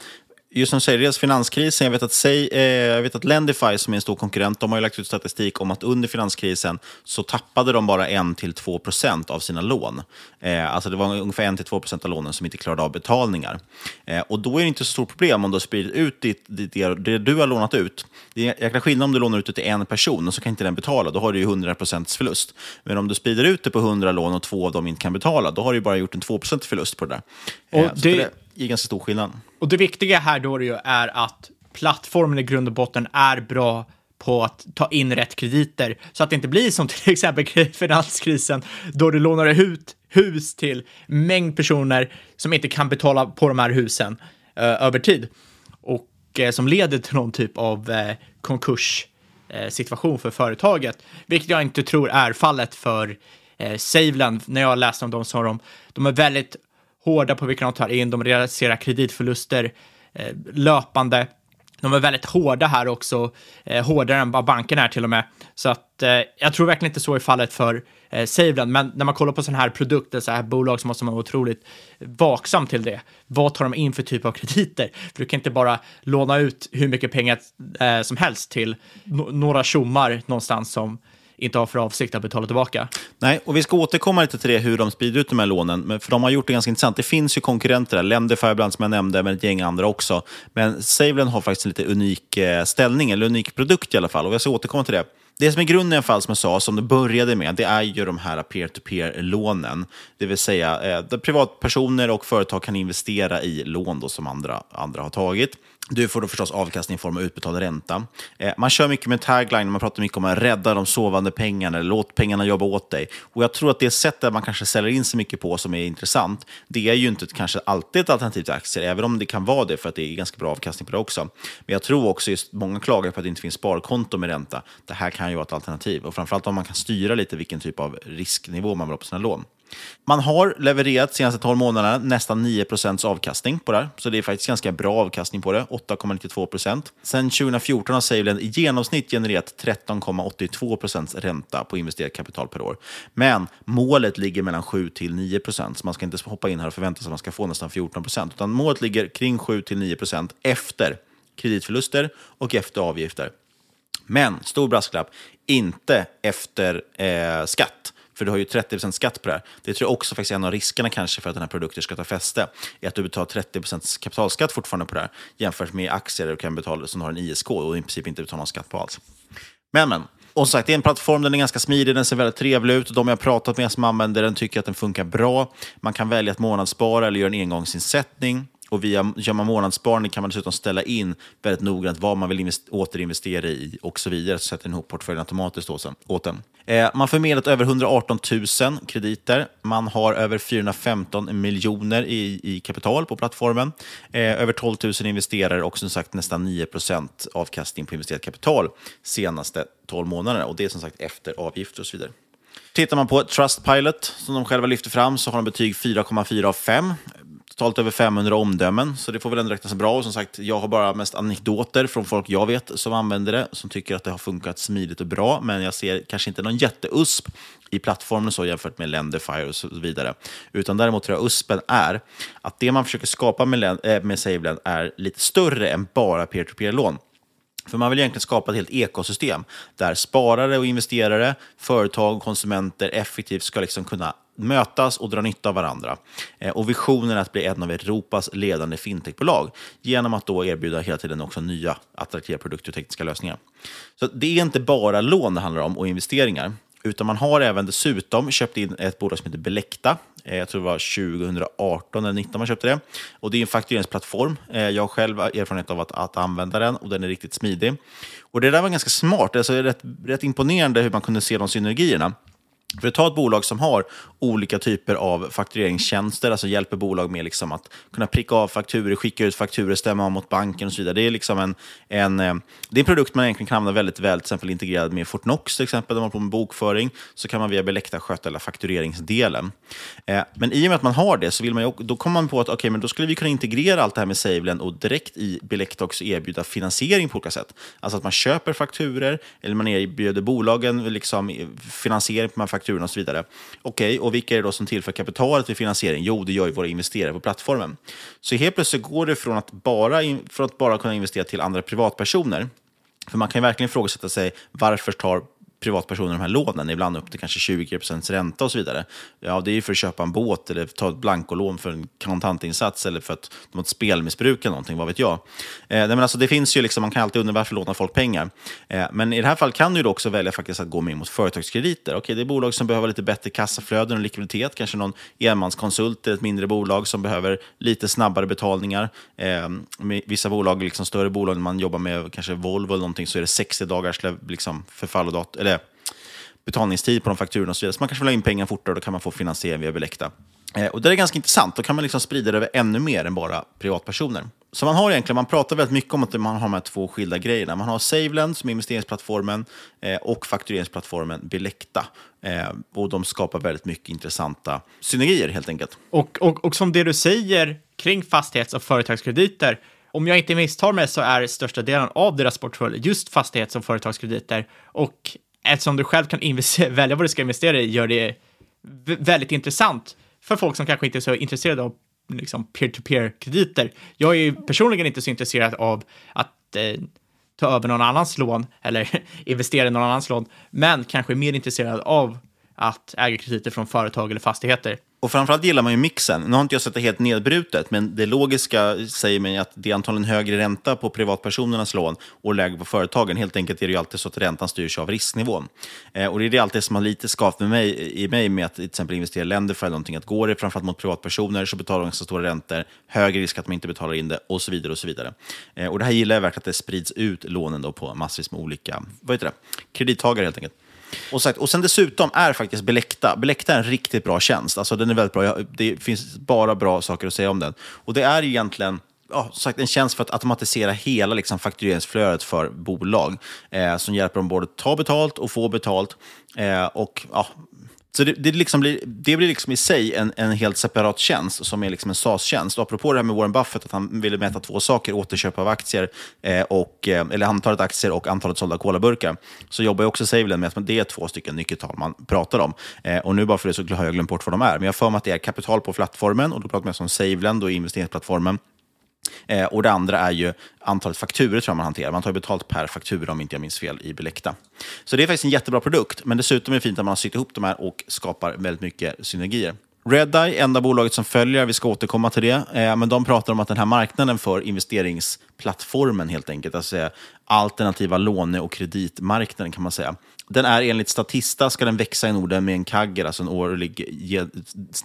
just som du säger, dels finanskrisen, jag vet, att Say, eh, jag vet att Lendify som är en stor konkurrent, de har ju lagt ut statistik om att under finanskrisen så tappade de bara 1-2% av sina lån. Eh, alltså det var ungefär 1-2% av lånen som inte klarade av betalningar. Eh, och då är det inte så stort problem om du har spridit ut ditt, ditt, det du har lånat ut. Det är jäkla skillnad om du lånar ut det till en person och så kan inte den betala, då har du ju 100% förlust. Men om du sprider ut det på 100 lån och två av dem inte kan betala, då har du ju bara gjort en 2% förlust på det där. Och Eh, det- det är ganska stor skillnad. Och det viktiga här då är ju är att plattformen i grund och botten är bra på att ta in rätt krediter så att det inte blir som till exempel finanskrisen då du lånar ut hus till mängd personer som inte kan betala på de här husen eh, över tid och eh, som leder till någon typ av eh, konkurs eh, situation för företaget, vilket jag inte tror är fallet för eh, Saveland. När jag läste om dem så har de, de är väldigt hårda på vilka de tar in, de realiserar kreditförluster eh, löpande. De är väldigt hårda här också, eh, hårdare än vad banken är till och med. Så att eh, jag tror verkligen inte så är fallet för eh, Saveland, men när man kollar på sådana här produkter, så här bolag, så måste man vara otroligt vaksam till det. Vad tar de in för typ av krediter? För du kan inte bara låna ut hur mycket pengar eh, som helst till no- några tjommar någonstans som inte har för avsikt att betala tillbaka. Nej, och vi ska återkomma lite till det, hur de sprider ut de här lånen. Men för de har gjort det ganska intressant. Det finns ju konkurrenter där, Lendify bland som jag nämnde, men ett gäng andra också. Men Savelen har faktiskt en lite unik eh, ställning, eller unik produkt i alla fall. Och jag ska återkomma till det. Det som är grunden i alla fall, som jag sa, som det började med, det är ju de här peer-to-peer-lånen. Det vill säga eh, där privatpersoner och företag kan investera i lån då, som andra, andra har tagit. Du får då förstås avkastning i form av utbetald ränta. Eh, man kör mycket med tagline, man pratar mycket om att rädda de sovande pengarna, eller låt pengarna jobba åt dig. Och jag tror att det sättet man kanske säljer in sig mycket på som är intressant, det är ju inte kanske alltid ett alternativ till aktier, även om det kan vara det för att det är ganska bra avkastning på det också. Men jag tror också, just många klagar på att det inte finns sparkonto med ränta. Det här kan ju vara ett alternativ, och framförallt om man kan styra lite vilken typ av risknivå man vill ha på sina lån. Man har levererat de senaste 12 månaderna nästan 9% avkastning på det här. Så det är faktiskt ganska bra avkastning på det, 8,92. Sen 2014 har Savelend i genomsnitt genererat 13,82% ränta på investerat kapital per år. Men målet ligger mellan 7 till 9 så man ska inte hoppa in här och förvänta sig att man ska få nästan 14. Utan målet ligger kring 7 till 9 efter kreditförluster och efter avgifter. Men, stor brasklapp, inte efter eh, skatt. För du har ju 30% skatt på det här. Det tror jag också faktiskt är en av riskerna kanske för att den här produkten ska ta fäste. Är att du betalar 30% kapitalskatt fortfarande på det här. Jämfört med aktier där du kan betala, som har en ISK och i princip inte betalar någon skatt på alls. Men, men. Och som sagt, det är en plattform, den är ganska smidig, den ser väldigt trevlig ut. De jag har pratat med som använder den tycker att den funkar bra. Man kan välja att månadsspara eller göra en engångsinsättning. Och via, gör man månadssparande kan man dessutom ställa in väldigt noggrant vad man vill återinvestera i och så vidare. Så sätter den ihop portföljen automatiskt åt en- åt en. Eh, man förmedlat över 118 000 krediter. Man har över 415 miljoner i, i kapital på plattformen. Eh, över 12 000 investerare och som sagt nästan 9 procent avkastning på investerat kapital senaste 12 månaderna. Och det är som sagt efter avgifter och så vidare. Tittar man på Trustpilot, som de själva lyfter fram, så har de betyg 4,4 av 5. Totalt över 500 omdömen, så det får väl ändå räknas bra. Och som sagt, jag har bara mest anekdoter från folk jag vet som använder det, som tycker att det har funkat smidigt och bra, men jag ser kanske inte någon jätteusp i plattformen så jämfört med Lendify och så vidare. Utan däremot tror jag USPen är att det man försöker skapa med, äh, med SaveLend är lite större än bara peer-to-peer-lån. För man vill egentligen skapa ett helt ekosystem där sparare och investerare, företag och konsumenter effektivt ska liksom kunna mötas och dra nytta av varandra. Eh, och visionen är att bli en av Europas ledande fintechbolag genom att då erbjuda hela tiden också nya attraktiva produkter och tekniska lösningar. Så det är inte bara lån det handlar om och investeringar, utan man har även dessutom köpt in ett bolag som heter Belekta. Eh, jag tror det var 2018 eller 2019 man köpte det. Och det är en faktureringsplattform. Eh, jag har själv erfarenhet av att, att använda den och den är riktigt smidig. Och det där var ganska smart. Alltså, det är rätt, rätt imponerande hur man kunde se de synergierna. För att ta ett bolag som har olika typer av faktureringstjänster, alltså hjälper bolag med liksom att kunna pricka av fakturer, skicka ut fakturer, stämma av mot banken och så vidare. Det är, liksom en, en, eh, det är en produkt man egentligen kan använda väldigt väl, till exempel integrerad med Fortnox, till exempel, där man har på med bokföring, så kan man via Belecta sköta hela faktureringsdelen. Eh, men i och med att man har det, så vill man ju, då kommer man på att okay, men då skulle vi kunna integrera allt det här med SaveLend och direkt i Belecta också erbjuda finansiering på olika sätt. Alltså att man köper fakturer, eller man erbjuder bolagen liksom eh, finansiering på de här fakturorna och så vidare. Okej, och vilka är det då som tillför kapitalet till finansiering? Jo, det gör ju våra investerare på plattformen. Så helt plötsligt går det från att bara, från att bara kunna investera till andra privatpersoner för man kan ju verkligen ifrågasätta sig varför tar privatpersoner de här lånen, ibland upp till kanske 20 procents ränta och så vidare. Ja, det är ju för att köpa en båt eller ta ett blankolån för en kontantinsats eller för att de har ett spelmissbruk eller någonting, vad vet jag. Eh, men alltså, det finns ju liksom, man kan alltid undra varför lånar folk pengar. Eh, men i det här fallet kan du också välja faktiskt att gå med mot företagskrediter. Okej, det är bolag som behöver lite bättre kassaflöden och likviditet, kanske någon enmanskonsult eller ett mindre bolag som behöver lite snabbare betalningar. Eh, med vissa bolag, liksom större bolag, när man jobbar med kanske Volvo eller någonting, så är det 60 dagars liksom, förfall och eller betalningstid på de fakturorna och så vidare. Så man kanske vill ha in pengar fortare och då kan man få finansiering via Belecta. Eh, och det är ganska intressant. Då kan man liksom sprida det över ännu mer än bara privatpersoner. Så man har egentligen, man pratar väldigt mycket om att man har de här två skilda grejerna. Man har SaveLend som är investeringsplattformen eh, och faktureringsplattformen Belecta. Eh, och de skapar väldigt mycket intressanta synergier helt enkelt. Och, och, och som det du säger kring fastighets och företagskrediter, om jag inte misstar mig så är största delen av deras portfölj just fastighets och företagskrediter. Och eftersom du själv kan välja vad du ska investera i gör det väldigt intressant för folk som kanske inte är så intresserade av liksom peer-to-peer-krediter. Jag är ju personligen inte så intresserad av att eh, ta över någon annans lån eller investera i någon annans lån, men kanske mer intresserad av att äga krediter från företag eller fastigheter. Och framförallt gillar man ju mixen. Nu har inte jag sett det helt nedbrutet, men det logiska säger mig att det är antagligen högre ränta på privatpersonernas lån och lägre på företagen. Helt enkelt är det ju alltid så att räntan styrs av risknivån. Eh, och det är det alltid som har lite skavt med mig, i mig med att till exempel investera i länder för någonting. Att går det framförallt mot privatpersoner så betalar de ganska stora räntor, högre risk att man inte betalar in det och så vidare. Och så vidare. Eh, och det här gillar jag verkligen att det sprids ut lånen då på massvis med olika vad heter det? kredittagare helt enkelt. Och, sagt, och sen dessutom är faktiskt Belecta, Belecta är en riktigt bra tjänst. Alltså den är väldigt bra. Det finns bara bra saker att säga om den. Och det är egentligen ja, sagt, en tjänst för att automatisera hela liksom, faktureringsflödet för bolag. Eh, som hjälper dem både att ta betalt och få betalt. Eh, och ja, så det, det, liksom blir, det blir liksom i sig en, en helt separat tjänst som är liksom en SAS-tjänst. Apropå det här med Warren Buffett, att han ville mäta två saker, återköp av aktier, eh, och, eh, eller antalet aktier och antalet sålda colaburkar, så jobbar ju också SaveLend med att det är två stycken nyckeltal man pratar om. Eh, och nu bara för det så har jag glömt bort vad de är. Men jag har för mig att det är kapital på plattformen, och då pratar man om SaveLend och investeringsplattformen. Eh, och det andra är ju antalet fakturer tror jag man hanterar. Man tar betalt per faktura om inte jag minns fel i Belecta. Så det är faktiskt en jättebra produkt, men dessutom är det fint att man har sytt ihop de här och skapar väldigt mycket synergier. Redeye, enda bolaget som följer, vi ska återkomma till det, eh, men de pratar om att den här marknaden för investeringsplattformen helt enkelt, alltså alternativa låne och kreditmarknaden kan man säga, den är enligt Statista ska den växa i Norden med en kagger, alltså en årlig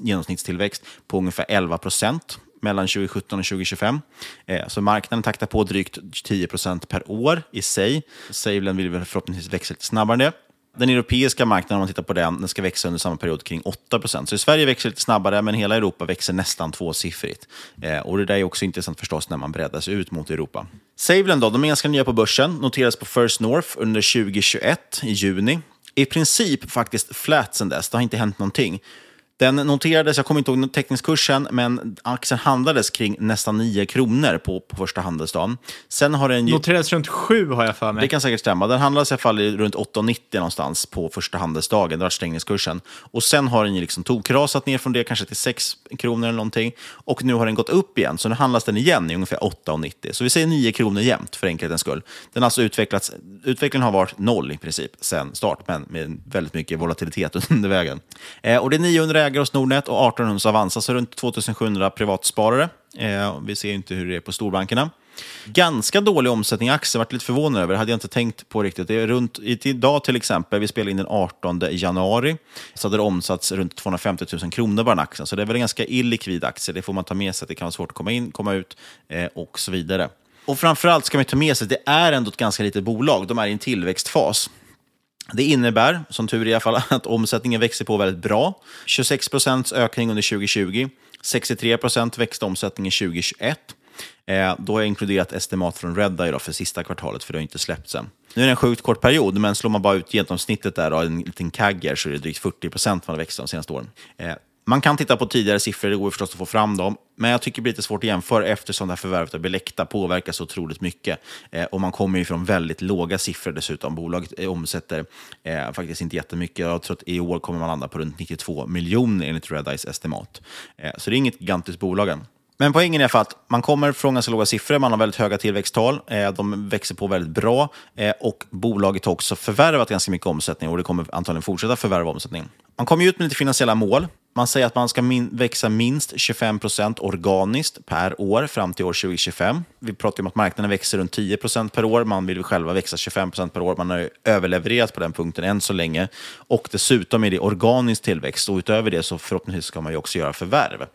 genomsnittstillväxt på ungefär 11 procent mellan 2017 och 2025. Eh, så marknaden taktar på drygt 10 procent per år i sig. SaveLend vill förhoppningsvis växa lite snabbare än det. Den europeiska marknaden, om man tittar på den, den ska växa under samma period kring 8 procent. Så i Sverige växer lite snabbare, men hela Europa växer nästan tvåsiffrigt. Eh, och det där är också intressant förstås när man breddar sig ut mot Europa. SaveLend då, de är ganska nya på börsen, noterades på First North under 2021 i juni. I princip faktiskt flat sen dess, det har inte hänt någonting. Den noterades, jag kommer inte ihåg teckningskursen, men aktien handlades kring nästan 9 kronor på, på första handelsdagen. Sen har den ju... Noterades runt 7 har jag för mig. Det kan säkert stämma. Den handlades i alla fall runt 8,90 någonstans på första handelsdagen. Det var stängningskursen. Och sen har den ju liksom tokrasat ner från det, kanske till 6 kronor eller någonting. Och nu har den gått upp igen, så nu handlas den igen i ungefär 8,90. Så vi säger 9 kronor jämnt för enkelhetens skull. Den har alltså utvecklats, utvecklingen har varit noll i princip sen start, men med väldigt mycket volatilitet under vägen. Eh, och det är 900 ägare hos Nordnet och 1800 Avanza, så runt 2700 privatsparare. Eh, vi ser inte hur det är på storbankerna. Ganska dålig omsättning i aktier, varit lite förvånad över. Det hade jag inte tänkt på riktigt. Det är runt, idag till exempel, vi spelar in den 18 januari, så hade det omsatts runt 250 000 kronor bara en aktie. Så det är väl en ganska illikvid aktie. Det får man ta med sig. Det kan vara svårt att komma in, komma ut eh, och så vidare. Och framförallt ska man ta med sig att det är ändå ett ganska litet bolag. De är i en tillväxtfas. Det innebär, som tur är i alla fall, att omsättningen växer på väldigt bra. 26 procents ökning under 2020. 63 procent växte omsättningen 2021. Eh, då har jag inkluderat estimat från Redeye för sista kvartalet, för det har inte släppts än. Nu är det en sjukt kort period, men slår man bara ut genomsnittet där en liten kagger så är det drygt 40 procent man har växt de senaste åren. Eh, man kan titta på tidigare siffror, det går förstås att få fram dem. Men jag tycker det blir lite svårt att jämföra eftersom det här förvärvet av Bilekta påverkar så otroligt mycket. Eh, och man kommer ju från väldigt låga siffror dessutom. Bolaget eh, omsätter eh, faktiskt inte jättemycket. Jag tror att i år kommer man landa på runt 92 miljoner enligt Redeyes estimat. Eh, så det är inget gigantiskt bolag än. Men poängen är för att man kommer från ganska låga siffror, man har väldigt höga tillväxttal, eh, de växer på väldigt bra eh, och bolaget har också förvärvat ganska mycket omsättning och det kommer antagligen fortsätta förvärva omsättning. Man kommer ut med lite finansiella mål. Man säger att man ska min växa minst 25 procent organiskt per år fram till år 2025. Vi pratar om att marknaden växer runt 10 procent per år. Man vill själva växa 25 procent per år. Man har överlevererat på den punkten än så länge. Och dessutom är det organisk tillväxt. Och utöver det så förhoppningsvis ska man ju också göra förvärv.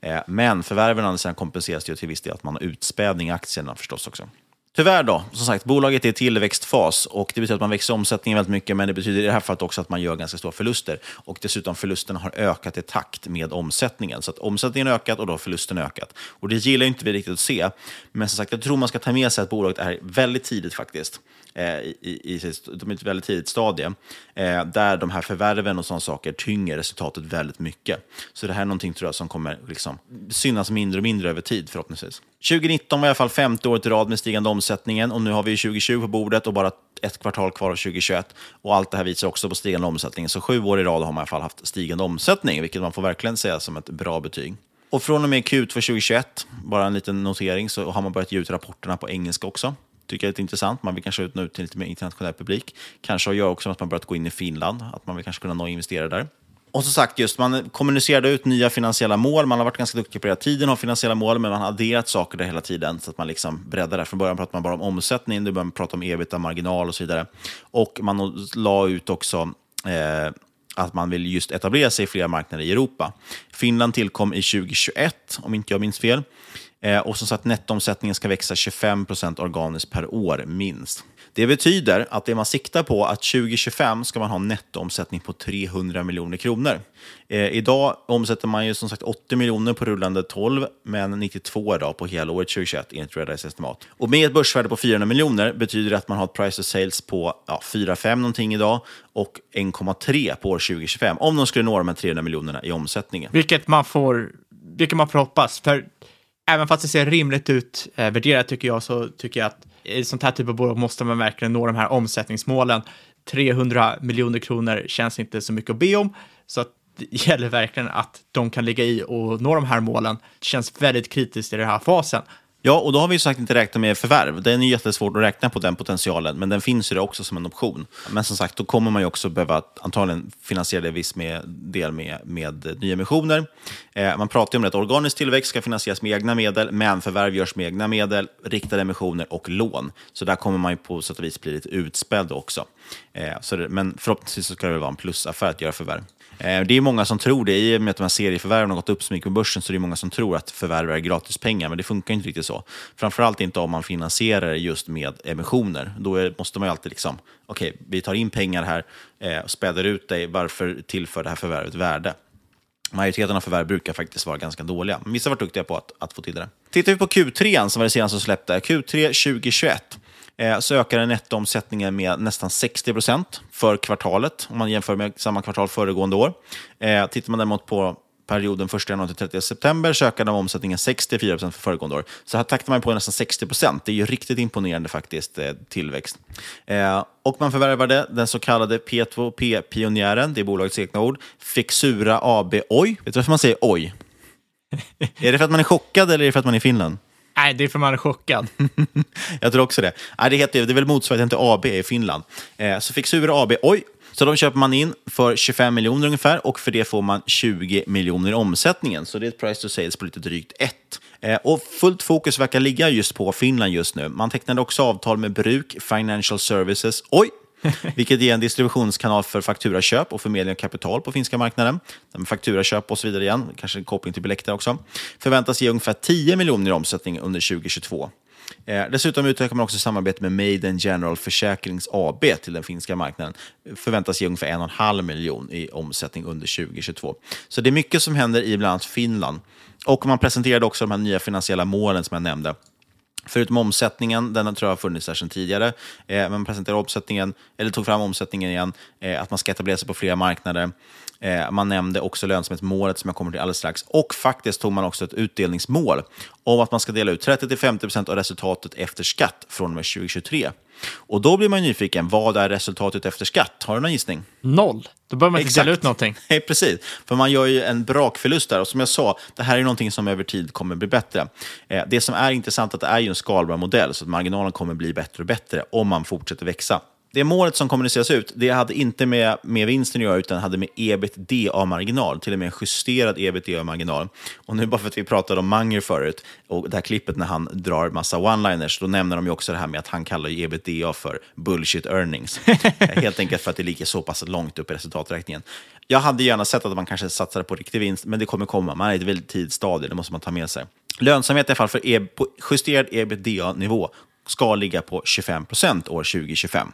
Eh, men förvärven kompenseras ju till viss del att man har utspädning i aktierna förstås också. Tyvärr då, som sagt, bolaget är i tillväxtfas och det betyder att man växer omsättningen väldigt mycket, men det betyder i det här fallet också att man gör ganska stora förluster. Och dessutom förlusterna har ökat i takt med omsättningen. Så att omsättningen har ökat och då har förlusten ökat. Och det gillar inte vi riktigt att se. Men som sagt, jag tror man ska ta med sig att bolaget är väldigt tidigt faktiskt. Eh, I, i, i ett väldigt tidigt stadie, eh, där de här förvärven och sådana saker tynger resultatet väldigt mycket. Så det här är någonting tror jag som kommer liksom, synas mindre och mindre över tid förhoppningsvis. 2019 var i alla fall femte året i rad med stigande omsättningen och nu har vi 2020 på bordet och bara ett kvartal kvar av 2021. Och allt det här visar också på stigande omsättning. Så sju år i rad har man i alla fall haft stigande omsättning, vilket man får verkligen säga som ett bra betyg. Och från och med Q2 2021, bara en liten notering, så har man börjat ge ut rapporterna på engelska också tycker jag är lite intressant. Man vill kanske ut nu till lite mer internationell publik. Kanske gör också att man börjat gå in i Finland, att man vill kanske kunna nå investerare där. Och som sagt, just man kommunicerade ut nya finansiella mål. Man har varit ganska duktig på det hela tiden har finansiella mål, men man har adderat saker där hela tiden så att man liksom breddar det. Från början pratade man bara om omsättning, nu börjar man prata om ebitda, marginal och så vidare. Och man la ut också eh, att man vill just etablera sig i flera marknader i Europa. Finland tillkom i 2021, om inte jag minns fel. Eh, och som sagt, nettoomsättningen ska växa 25% organiskt per år, minst. Det betyder att det man siktar på att 2025 ska man ha en nettoomsättning på 300 miljoner kronor. Eh, idag omsätter man ju som sagt 80 miljoner på rullande 12, men 92 idag på helåret 2021 enligt Redeyes estimat. Och med ett börsvärde på 400 miljoner betyder det att man har ett price to sales på ja, 4-5 någonting idag och 1,3 på år 2025 om de skulle nå de här 300 miljonerna i omsättningen. Vilket man får, vilket man får hoppas. För även fast det ser rimligt ut eh, värderat tycker jag, så tycker jag att i sånt här typ av bolag måste man verkligen nå de här omsättningsmålen. 300 miljoner kronor känns inte så mycket att be om, så att det gäller verkligen att de kan ligga i och nå de här målen. Det känns väldigt kritiskt i den här fasen. Ja, och då har vi ju sagt inte räknat med förvärv. Det är jättesvårt att räkna på den potentialen, men den finns ju det också som en option. Men som sagt, då kommer man ju också behöva antagligen finansiera det viss med, del med, med nyemissioner. Eh, man pratar ju om att organisk tillväxt ska finansieras med egna medel, men förvärv görs med egna medel, riktade emissioner och lån. Så där kommer man ju på sätt och vis bli lite utspädd också. Eh, så det, men förhoppningsvis så ska det väl vara en plusaffär att göra förvärv. Eh, det är många som tror det. I och med att de här serieförvärven har gått upp så mycket på börsen så är det många som tror att förvärv är gratispengar, men det funkar inte riktigt så. Framförallt inte om man finansierar just med emissioner. Då är, måste man ju alltid liksom, okej, okay, vi tar in pengar här eh, späder ut dig, Varför tillför det här förvärvet värde? Majoriteten av förvärv brukar faktiskt vara ganska dåliga. Men vissa har varit duktiga på att, att få till det. Tittar vi på Q3, som var det senaste som släppte, Q3 2021, eh, så ökade nettoomsättningen med nästan 60 procent för kvartalet, om man jämför med samma kvartal föregående år. Eh, tittar man däremot på perioden 1 januari till 30 september så ökade omsättningen 64 procent för föregående år. Så här taktar man på nästan 60 procent. Det är ju riktigt imponerande faktiskt eh, tillväxt. och man förvärvade den så kallade P2P-pionjären, det är bolagets egna ord, Fixura AB Oj. Vet du varför man säger oj? är det för att man är chockad eller är det för att man är i Finland? Nej, det är för man är chockad. jag tror också det. Nej, det, heter, det är väl motsvarigheten till AB i Finland. Eh, så Fixura AB, oj, så de köper man in för 25 miljoner ungefär och för det får man 20 miljoner i omsättningen. Så det är ett price to sales på lite drygt 1. Eh, och fullt fokus verkar ligga just på Finland just nu. Man tecknade också avtal med Bruk Financial Services. Oj, vilket är en distributionskanal för fakturaköp och förmedling av kapital på finska marknaden. Fakturaköp och så vidare igen, kanske en koppling till Bilekta också. Förväntas ge ungefär 10 miljoner i omsättning under 2022. Eh, dessutom utökar man också samarbete med Maiden General Försäkrings AB till den finska marknaden. Förväntas ge ungefär 1,5 miljon i omsättning under 2022. Så det är mycket som händer i bland annat Finland. Och man presenterade också de här nya finansiella målen som jag nämnde Förutom omsättningen, den tror jag har funnits där sedan tidigare, eh, men presenterade omsättningen, eller tog fram omsättningen igen, eh, att man ska etablera sig på flera marknader. Eh, man nämnde också lönsamhetsmålet som jag kommer till alldeles strax. Och faktiskt tog man också ett utdelningsmål om att man ska dela ut 30-50% av resultatet efter skatt från och med 2023. Och då blir man nyfiken, vad är resultatet efter skatt? Har du någon gissning? Noll. Då behöver man inte dela ut någonting. Nej, precis. För man gör ju en brakförlust där. Och som jag sa, det här är någonting som över tid kommer bli bättre. Eh, det som är intressant är att det är ju en skalbar modell, så att marginalen kommer bli bättre och bättre om man fortsätter växa. Det målet som kommuniceras ut, det hade inte med, med vinsten att göra, utan hade med ebitda-marginal, till och med en justerad ebitda-marginal. Och nu bara för att vi pratade om Manger förut, och det här klippet när han drar massa one-liners, då nämner de ju också det här med att han kallar ju ebitda för bullshit earnings. Helt enkelt för att det ligger så pass långt upp i resultaträkningen. Jag hade gärna sett att man kanske satsade på riktig vinst, men det kommer komma. Man är i ett väldigt tidigt stadie, det måste man ta med sig. Lönsamhet i alla fall för e på justerad ebitda-nivå ska ligga på 25 procent år 2025.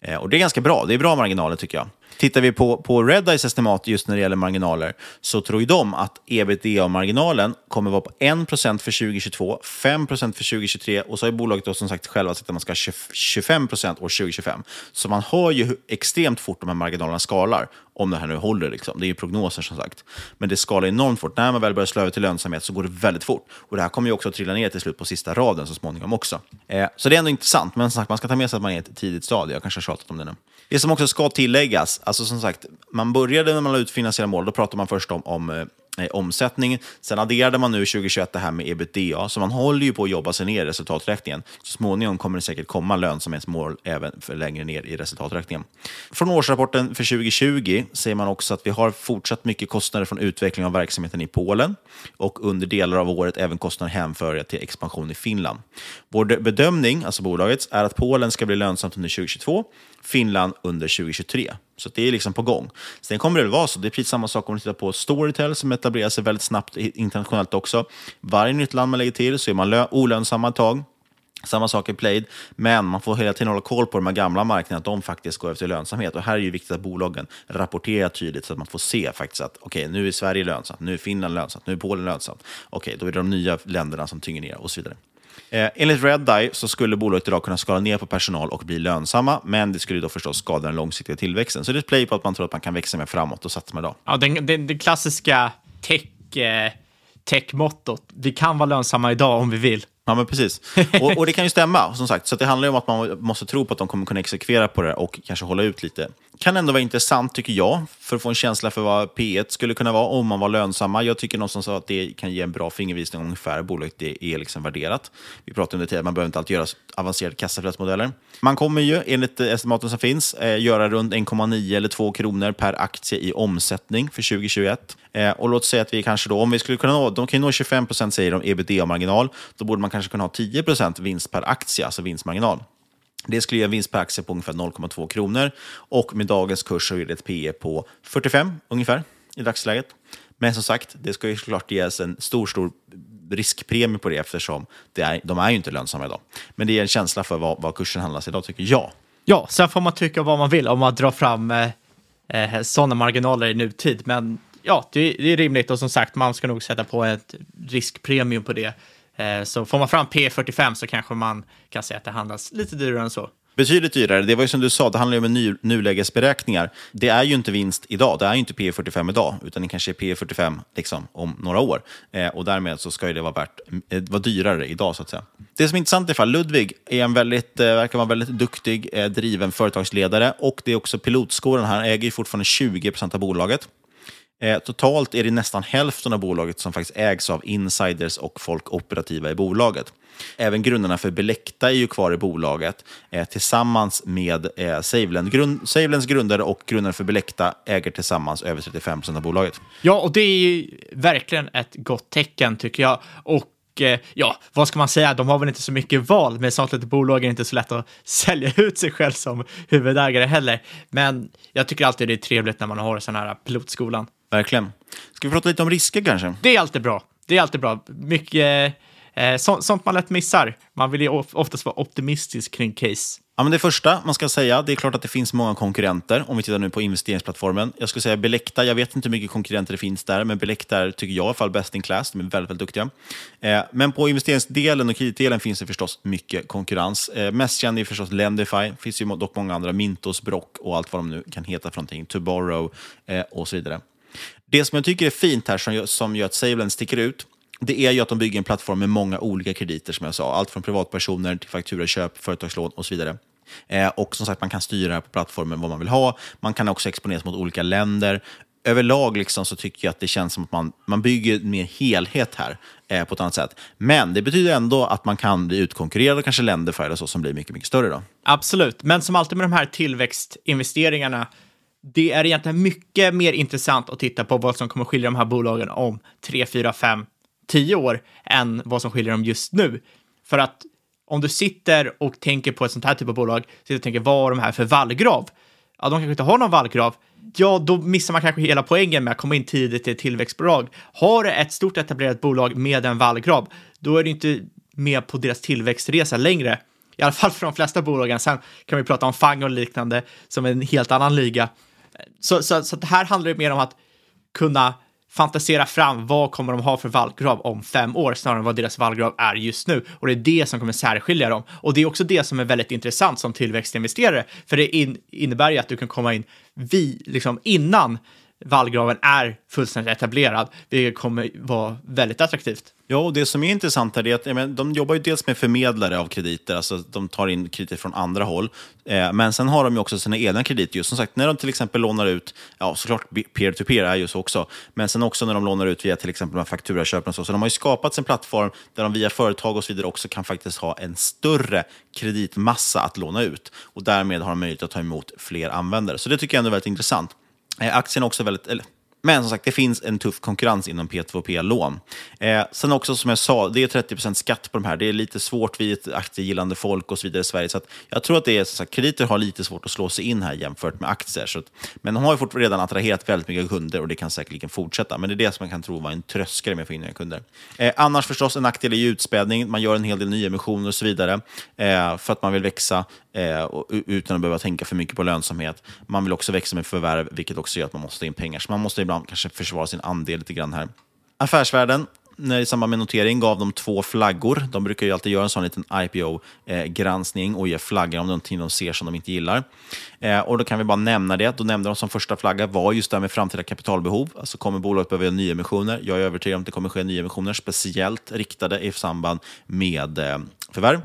Eh, och det är ganska bra. Det är bra marginaler tycker jag. Tittar vi på, på Redeyes estimat just när det gäller marginaler så tror ju de att ebitda-marginalen kommer vara på 1% för 2022, 5% för 2023 och så har ju bolaget då som sagt själva sagt att man ska ha 25% år 2025. Så man hör ju hur extremt fort de här marginalerna skalar, om det här nu håller. Liksom. Det är ju prognoser som sagt. Men det skalar enormt fort. När man väl börjar slå över till lönsamhet så går det väldigt fort. Och det här kommer ju också att trilla ner till slut på sista raden så småningom också. Eh, så det är ändå intressant, men som sagt, man ska ta med sig att man är i ett tidigt stadie. Jag kanske har tjatat om det nu. Det som också ska tilläggas, alltså som sagt, man började när man la ut finansiella mål, då pratade man först om, om eh, omsättning. Sen adderade man nu 2021 det här med ebitda, så man håller ju på att jobba sig ner i resultaträkningen. Så småningom kommer det säkert komma lönsamhetsmål även för längre ner i resultaträkningen. Från årsrapporten för 2020 ser man också att vi har fortsatt mycket kostnader från utveckling av verksamheten i Polen och under delar av året även kostnader hänförliga till expansion i Finland. Vår bedömning, alltså bolagets, är att Polen ska bli lönsamt under 2022, Finland under 2023. Så det är liksom på gång. Sen kommer det väl vara så, det är precis samma sak om du tittar på Storytel som etablerar sig väldigt snabbt internationellt också. Varje nytt land man lägger till så är man olönsamma ett tag. Samma sak i Played, men man får hela tiden hålla koll på de här gamla marknaderna, att de faktiskt går efter lönsamhet. Och här är det viktigt att bolagen rapporterar tydligt så att man får se faktiskt att okej, okay, nu är Sverige lönsamt, nu är Finland lönsamt, nu är Polen lönsamt. Okej, okay, då är det de nya länderna som tynger ner och så vidare. Eh, enligt Redeye så skulle bolaget idag kunna skala ner på personal och bli lönsamma, men det skulle då förstås skada den långsiktiga tillväxten. Så det är ett play på att man tror att man kan växa mer framåt och satsa med idag. Ja, den, den, den klassiska tech, eh, tech-mottot. Vi kan vara lönsamma idag om vi vill. Ja, men precis. Och, och, det kan ju stämma, som sagt. Så det handlar ju om att man måste tro på att de kommer kunna exekvera på det och kanske hålla ut lite. Kan ändå vara intressant, tycker jag, för att få en känsla för vad P1 skulle kunna vara om man var lönsamma. Jag tycker någonstans att det kan ge en bra fingervisning om ungefär bolaget det är liksom värderat. Vi pratade om det tidigare, man behöver inte alltid göra avancerade kassaflödesmodeller. Man kommer ju, enligt estimaten som finns, eh, göra runt 1,9 eller 2 kronor per aktie i omsättning för 2021. Eh, och låt säga att vi kanske då, om vi skulle kunna nå, de kan ju nå 25 procent säger de ebitda-marginal, då borde man kanske kunna ha 10 procent vinst per aktie, alltså vinstmarginal. Det skulle ge en vinst per aktie på ungefär 0,2 kronor och med dagens kurs så är det ett PE på 45 ungefär i dagsläget. Men som sagt, det ska ju såklart ges en stor, stor riskpremie på det eftersom det är, de är ju inte lönsamma idag. Men det ger en känsla för vad, vad kursen handlas idag, tycker jag. Ja, sen får man tycka vad man vill om man drar fram eh, eh, sådana marginaler i nutid. Men ja, det, det, är rimligt och som sagt, man ska nog sätta på ett riskpremium på det. Eh, så får man fram P45 så kanske man kan säga att det handlas lite dyrare än så. Betydligt dyrare. Det var ju som du sa, det handlar ju om ny, nulägesberäkningar. Det är ju inte vinst idag, det är ju inte P45 idag, utan det kanske är P45 liksom, om några år. Eh, och därmed så ska det vara, värt, eh, vara dyrare idag, så att säga. Det som är intressant i alla fall, Ludvig är en väldigt, eh, verkar vara en väldigt duktig, eh, driven företagsledare och det är också pilotskåren. Han äger ju fortfarande 20 procent av bolaget. Eh, totalt är det nästan hälften av bolaget som faktiskt ägs av insiders och folk operativa i bolaget. Även grundarna för Belekta är ju kvar i bolaget eh, tillsammans med eh, Saveland. Grund, Savelands grundare och grundarna för Belekta äger tillsammans över 35 procent av bolaget. Ja, och det är ju verkligen ett gott tecken tycker jag. Och eh, ja, vad ska man säga? De har väl inte så mycket val, men statligt bolag är inte så lätt att sälja ut sig själv som huvudägare heller. Men jag tycker alltid det är trevligt när man har sån här pilotskolan. Verkligen. Ska vi prata lite om risker kanske? Det är alltid bra. Det är alltid bra. Mycket eh, så, sånt man lätt missar. Man vill ju oftast vara optimistisk kring case. Ja, men det första man ska säga, det är klart att det finns många konkurrenter. Om vi tittar nu på investeringsplattformen. Jag skulle säga Belecta, jag vet inte hur mycket konkurrenter det finns där, men Belecta är, tycker jag i alla fall, best in class. De är väldigt, väldigt duktiga. Eh, men på investeringsdelen och kreditdelen finns det förstås mycket konkurrens. Eh, mest känd är förstås Lendify. Det finns ju dock många andra, Mintos, Brock och allt vad de nu kan heta för någonting. Tomorrow eh, och så vidare. Det som jag tycker är fint här, som gör, som gör att SaveLend sticker ut, det är ju att de bygger en plattform med många olika krediter, som jag sa. Allt från privatpersoner till fakturaköp, företagslån och så vidare. Eh, och som sagt, man kan styra på plattformen vad man vill ha. Man kan också exponeras mot olika länder. Överlag liksom så tycker jag att det känns som att man, man bygger mer helhet här eh, på ett annat sätt. Men det betyder ändå att man kan bli utkonkurrerad av kanske länder eller så som blir mycket, mycket större. Då. Absolut, men som alltid med de här tillväxtinvesteringarna, det är egentligen mycket mer intressant att titta på vad som kommer skilja de här bolagen om 3, 4, 5, 10 år än vad som skiljer dem just nu. För att om du sitter och tänker på ett sånt här typ av bolag, sitter och tänker vad har de här för vallgrav? Ja, de kanske inte har någon vallgrav. Ja, då missar man kanske hela poängen med att komma in tidigt i ett tillväxtbolag. Har du ett stort etablerat bolag med en vallgrav, då är du inte med på deras tillväxtresa längre. I alla fall för de flesta bolagen. Sen kan vi prata om FANG och liknande som är en helt annan liga. Så, så, så det här handlar mer om att kunna fantisera fram vad kommer de ha för vallgrav om fem år snarare än vad deras vallgrav är just nu. Och det är det som kommer särskilja dem. Och det är också det som är väldigt intressant som tillväxtinvesterare, för det in, innebär ju att du kan komma in vi, liksom innan vallgraven är fullständigt etablerad, vilket kommer vara väldigt attraktivt. Ja, och det som är intressant här är att men, de jobbar ju dels med förmedlare av krediter, alltså de tar in krediter från andra håll. Eh, men sen har de ju också sina egna krediter. Just som sagt, när de till exempel lånar ut, ja såklart peer-to-peer är ju så också, men sen också när de lånar ut via till exempel de fakturaköpen och så. Så de har ju skapat en plattform där de via företag och så vidare också kan faktiskt ha en större kreditmassa att låna ut. Och därmed har de möjlighet att ta emot fler användare. Så det tycker jag ändå är väldigt intressant. Eh, aktien är också väldigt, eller, men som sagt, det finns en tuff konkurrens inom P2P-lån. Eh, sen också som jag sa, det är 30% skatt på de här. Det är lite svårt vid ett aktiegillande folk och så vidare i Sverige. Så jag tror att det är, så att krediter har lite svårt att slå sig in här jämfört med aktier. Så att, men de har ju redan attraherat väldigt mycket kunder och det kan säkerligen fortsätta. Men det är det som man kan tro var en tröskel med att få in nya kunder. Eh, annars förstås en nackdel är ju utspädning. Man gör en hel del nyemissioner och så vidare eh, för att man vill växa eh, utan att behöva tänka för mycket på lönsamhet. Man vill också växa med förvärv, vilket också gör att man måste ta in pengar. Så man måste ibland kanske försvara sin andel lite grann här. Affärsvärlden, när i samband med notering gav de två flaggor. De brukar ju alltid göra en sån liten IPO-granskning eh, och ge flaggor om någonting de ser som de inte gillar. Eh, och Då kan vi bara nämna det. Då nämnde de som första flagga var just det här med framtida kapitalbehov. Alltså kommer bolaget behöva göra nyemissioner? Jag är övertygad om att det kommer ske nyemissioner, speciellt riktade i samband med eh, förvärv.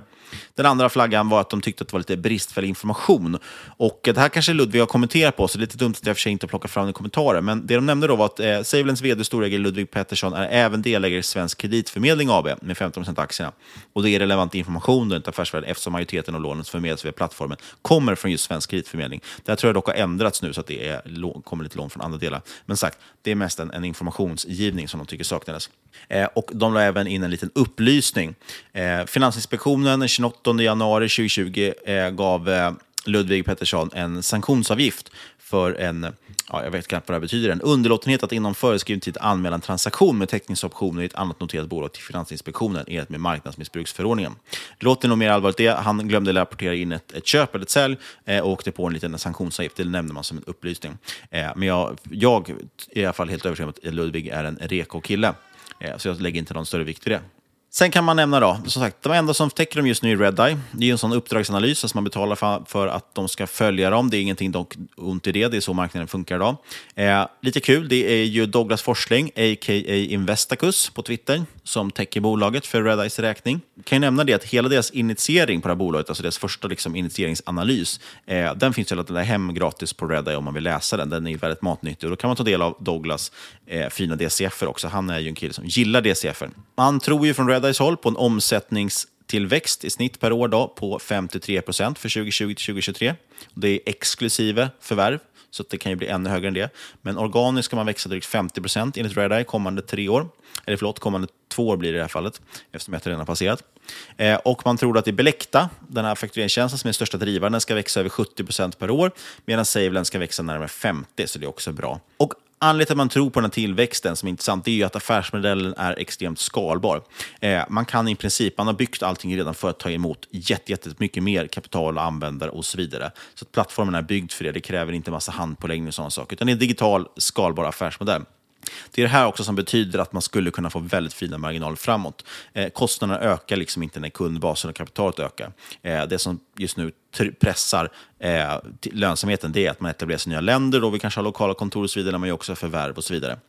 Den andra flaggan var att de tyckte att det var lite bristfällig information. Och eh, Det här kanske Ludvig har kommenterat på, så det är lite dumt att jag för sig inte plockar fram det i kommentarer. Men det de nämnde då var att eh, Savelens vd storägare Ludvig Pettersson är även delägare i Svensk Kreditförmedling AB med 15 av aktierna. Och det är relevant information runt affärsvärlden eftersom majoriteten av lånen som förmedlas via plattformen kommer från just Svensk Kreditförmedling. Det här tror jag dock har ändrats nu så att det är, kommer lite lån från andra delar. Men sagt, det är mest en, en informationsgivning som de tycker saknades. Eh, och de la även in en liten upplysning. Eh, Finansinspektionen 28 januari 2020 eh, gav eh, Ludvig Pettersson en sanktionsavgift för en, ja, jag vet knappt vad det betyder, en underlåtenhet att inom föreskriven tid anmäla en transaktion med teckningsoptioner i ett annat noterat bolag till Finansinspektionen enligt med marknadsmissbruksförordningen. Det låter nog mer allvarligt det. Han glömde rapportera in ett, ett köp eller ett sälj eh, och åkte på en liten sanktionsavgift. Det nämnde man som en upplysning. Eh, men jag, jag är i alla fall helt övertygad om att Ludvig är en reko kille. Eh, så jag lägger inte någon större vikt vid det. Sen kan man nämna då, som sagt, de enda som täcker dem just nu är Redeye. Det är en sån uppdragsanalys, alltså man betalar för, för, att de ska följa dem. Det är ingenting dock ont i det, det är så marknaden funkar idag. Eh, lite kul, det är ju Douglas Forsling, a.k.a. Investacus på Twitter, som täcker bolaget för Redeyes räkning. Jag kan ju nämna det att hela deras initiering på det här bolaget, alltså deras första liksom, initieringsanalys, eh, den finns ju att ladda hem gratis på Redeye om man vill läsa den. Den är väldigt matnyttig och då kan man ta del av Douglas eh, fina DCF också. Han är ju en kille som gillar DCF. Man tror ju från Redeyes håll på en omsättningstillväxt i snitt per år då, på 53 procent för 2020 till 2023. Det är exklusive förvärv, så det kan ju bli ännu högre än det. Men organiskt ska man växa drygt 50 procent enligt Redeye kommande tre år. Eller förlåt, kommande två år blir det i det här fallet, eftersom ett redan har passerat. Eh, och man tror att i Belecta, den här faktureringstjänsten som är den största drivaren, den ska växa över 70 procent per år, medan Saveland ska växa närmare 50, så det är också bra. Och Anledningen till att man tror på den här tillväxten som är intressant, är ju att affärsmodellen är extremt skalbar. Eh, man kan i princip, man har byggt allting redan för att ta emot jättemycket mer kapital och användare och så vidare. Så att plattformen är byggd för det, det kräver inte massa handpåläggning och sådana saker, utan det är en digital skalbar affärsmodell. Det är det här också som betyder att man skulle kunna få väldigt fina marginaler framåt. Eh, kostnaderna ökar liksom inte när kundbasen och kapitalet ökar. Eh, det som just nu pressar eh, lönsamheten det är att man etablerar sig i nya länder, då vi kanske har lokala kontor och så vidare, men man också förvärv och så vidare.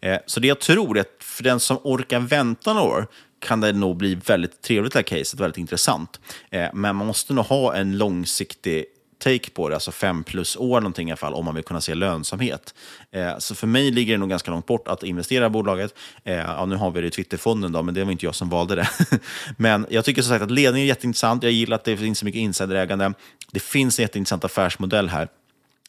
Eh, så det jag tror är att för den som orkar vänta några år kan det nog bli väldigt trevligt det här caset, väldigt intressant. Eh, men man måste nog ha en långsiktig take på det, alltså fem plus år någonting i alla fall, om man vill kunna se lönsamhet. Eh, så för mig ligger det nog ganska långt bort att investera i bolaget. Eh, ja, nu har vi det i Twitterfonden, då, men det var inte jag som valde det. men jag tycker som sagt att ledningen är jätteintressant. Jag gillar att det finns så mycket insiderägande. Det finns en jätteintressant affärsmodell här.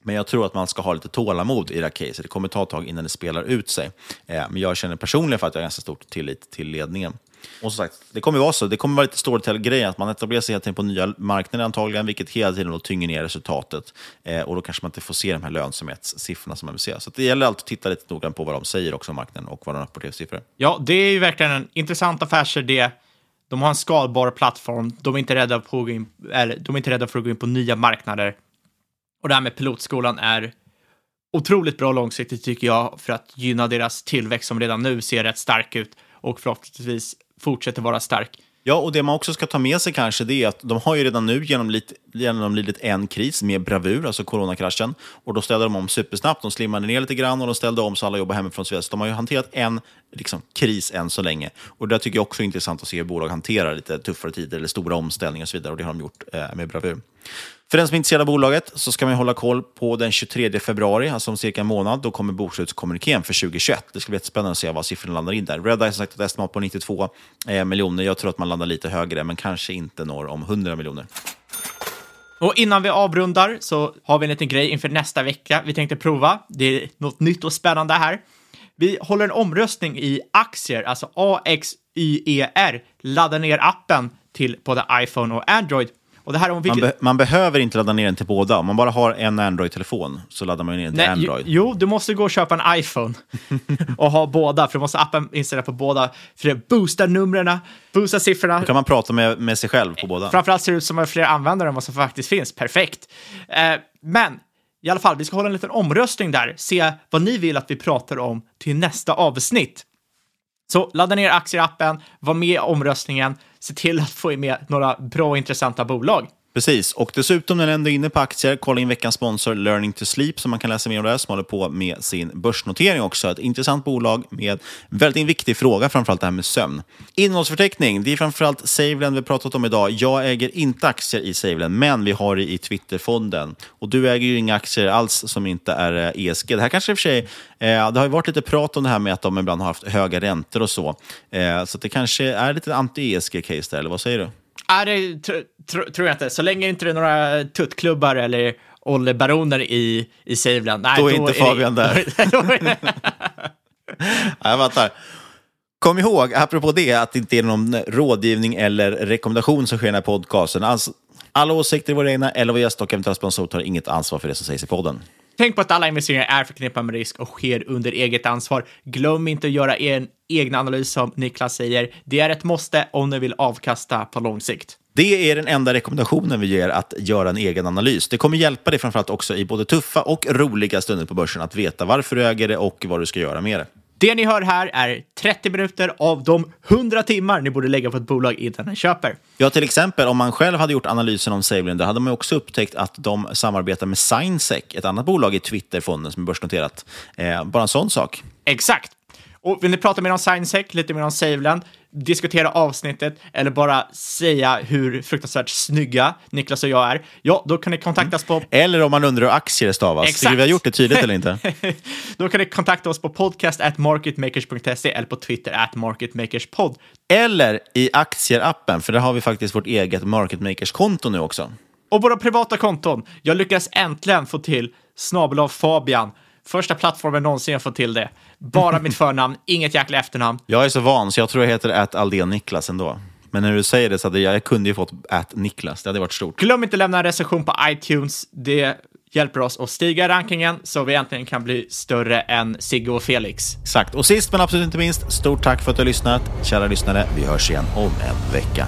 Men jag tror att man ska ha lite tålamod i det här caset. Det kommer ta ett tag innan det spelar ut sig. Eh, men jag känner personligen för att jag har ganska stort tillit till ledningen. Och som sagt, det kommer vara så. Det kommer vara lite storytell-grej, att man etablerar sig hela tiden på nya marknader antagligen, vilket hela tiden då tynger ner resultatet. Eh, och då kanske man inte får se de här lönsamhetssiffrorna som man vill se. Så det gäller alltid att titta lite noggrant på vad de säger också om marknaden och vad de rapporterar siffror. Ja, det är ju verkligen en intressant affärsidé. De har en skalbar plattform. De är inte rädda, på att gå in, eller, de är inte rädda för att gå in på nya marknader. Och det här med pilotskolan är otroligt bra långsiktigt tycker jag för att gynna deras tillväxt som redan nu ser rätt stark ut och förhoppningsvis fortsätter vara stark. Ja, och det man också ska ta med sig kanske det är att de har ju redan nu genomlidit, genomlidit en kris med bravur, alltså coronakraschen. Och då ställde de om supersnabbt, de slimmade ner lite grann och de ställde om så alla jobbar hemifrån. Så de har ju hanterat en liksom, kris än så länge. Och det tycker jag också är intressant att se hur bolag hanterar lite tuffare tider eller stora omställningar och så vidare. Och det har de gjort eh, med bravur. För den som är intresserad av bolaget så ska man hålla koll på den 23 februari, alltså om cirka en månad. Då kommer bokslutskommunikén för 2021. Det ska bli jättespännande att se vad siffrorna landar in där. Redeye har sagt ett estimat på 92 eh, miljoner. Jag tror att man landar lite högre, men kanske inte når om 100 miljoner. Och innan vi avrundar så har vi en liten grej inför nästa vecka vi tänkte prova. Det är något nytt och spännande här. Vi håller en omröstning i aktier, alltså AXYER. Ladda ner appen till både iPhone och Android och det här om vilket... man, be man, behöver inte ladda ner den till båda. Om man bara har en Android-telefon så laddar man ner den till Android. Jo, du måste gå och köpa en iPhone och ha båda, för du måste appen installera på båda. För det boostar numren, boostar siffrorna. Då kan man prata med, med sig själv på båda. Framförallt ser det ut som att fler användare än vad som faktiskt finns. Perfekt. Eh, men i alla fall, vi ska hålla en liten omröstning där, se vad ni vill att vi pratar om till nästa avsnitt. Så ladda ner aktierappen, var med i omröstningen, se till att få med några bra och intressanta bolag. Precis, och dessutom när du ändå är inne på aktier, kolla in veckans sponsor Learning to Sleep som man kan läsa mer om där, som håller på med sin börsnotering också. Ett intressant bolag med väldigt viktig fråga, framförallt det här med sömn. Innehållsförteckning, det är framförallt Savelend vi pratat om idag. Jag äger inte aktier i Savelend, men vi har det i Twitterfonden. Och du äger ju inga aktier alls som inte är eh, ESG. Det här kanske i och för sig, eh, det har ju varit lite prat om det här med att de ibland har haft höga räntor och så. Eh, så det kanske är lite anti-ESG-case där, eller vad säger du? Nej, det tr tr tror jag inte. Så länge inte det är några tuttklubbar eller ollebaroner i, i Saveland. Nej, då är då inte Fabian är där. jag fattar. Kom ihåg, apropå det, att det inte är någon rådgivning eller rekommendation som sker i den här podcasten. Alltså, alla åsikter är våra egna, eller vår gäst och eventuella sponsorer tar inget ansvar för det som sägs i podden. Tänk på att alla investeringar är förknippade med risk och sker under eget ansvar. Glöm inte att göra en egen analys som Niklas säger. Det är ett måste om ni vill avkasta på lång sikt. Det är den enda rekommendationen vi ger, att göra en egen analys. Det kommer hjälpa dig framförallt också i både tuffa och roliga stunder på börsen att veta varför du äger det och vad du ska göra med det. Det ni hör här är 30 minuter av de 100 timmar ni borde lägga på ett bolag innan ni köper. Ja, till exempel om man själv hade gjort analysen om Savelin, då hade man också upptäckt att de samarbetar med Signsec, ett annat bolag i Twitterfonden som är börsnoterat. Eh, bara en sån sak. Exakt. Och vill ni prata mer om Signsec, lite mer om Saveland, diskutera avsnittet eller bara säga hur fruktansvärt snygga Niklas och jag är, ja, då kan ni kontakta oss på... Eller om man undrar hur aktier stavas. Exakt. Tycker vi har gjort det tydligt eller inte? då kan ni kontakta oss på podcast at marketmakers.se eller på Twitter at marketmakerspod. Eller i aktierappen, för där har vi faktiskt vårt eget marketmakers-konto nu också. Och våra privata konton. Jag lyckas äntligen få till snabel av Fabian Första plattformen någonsin jag fått till det. Bara mitt förnamn, inget jäkla efternamn. Jag är så van, så jag tror jag heter att Aldén Niklas ändå. Men när du säger det så hade jag, jag kunde ju fått att Niklas, det hade varit stort. Glöm inte att lämna en recension på iTunes. Det hjälper oss att stiga i rankingen så vi äntligen kan bli större än Sigge och Felix. Exakt. Och sist men absolut inte minst, stort tack för att du har lyssnat. Kära lyssnare, vi hörs igen om en vecka.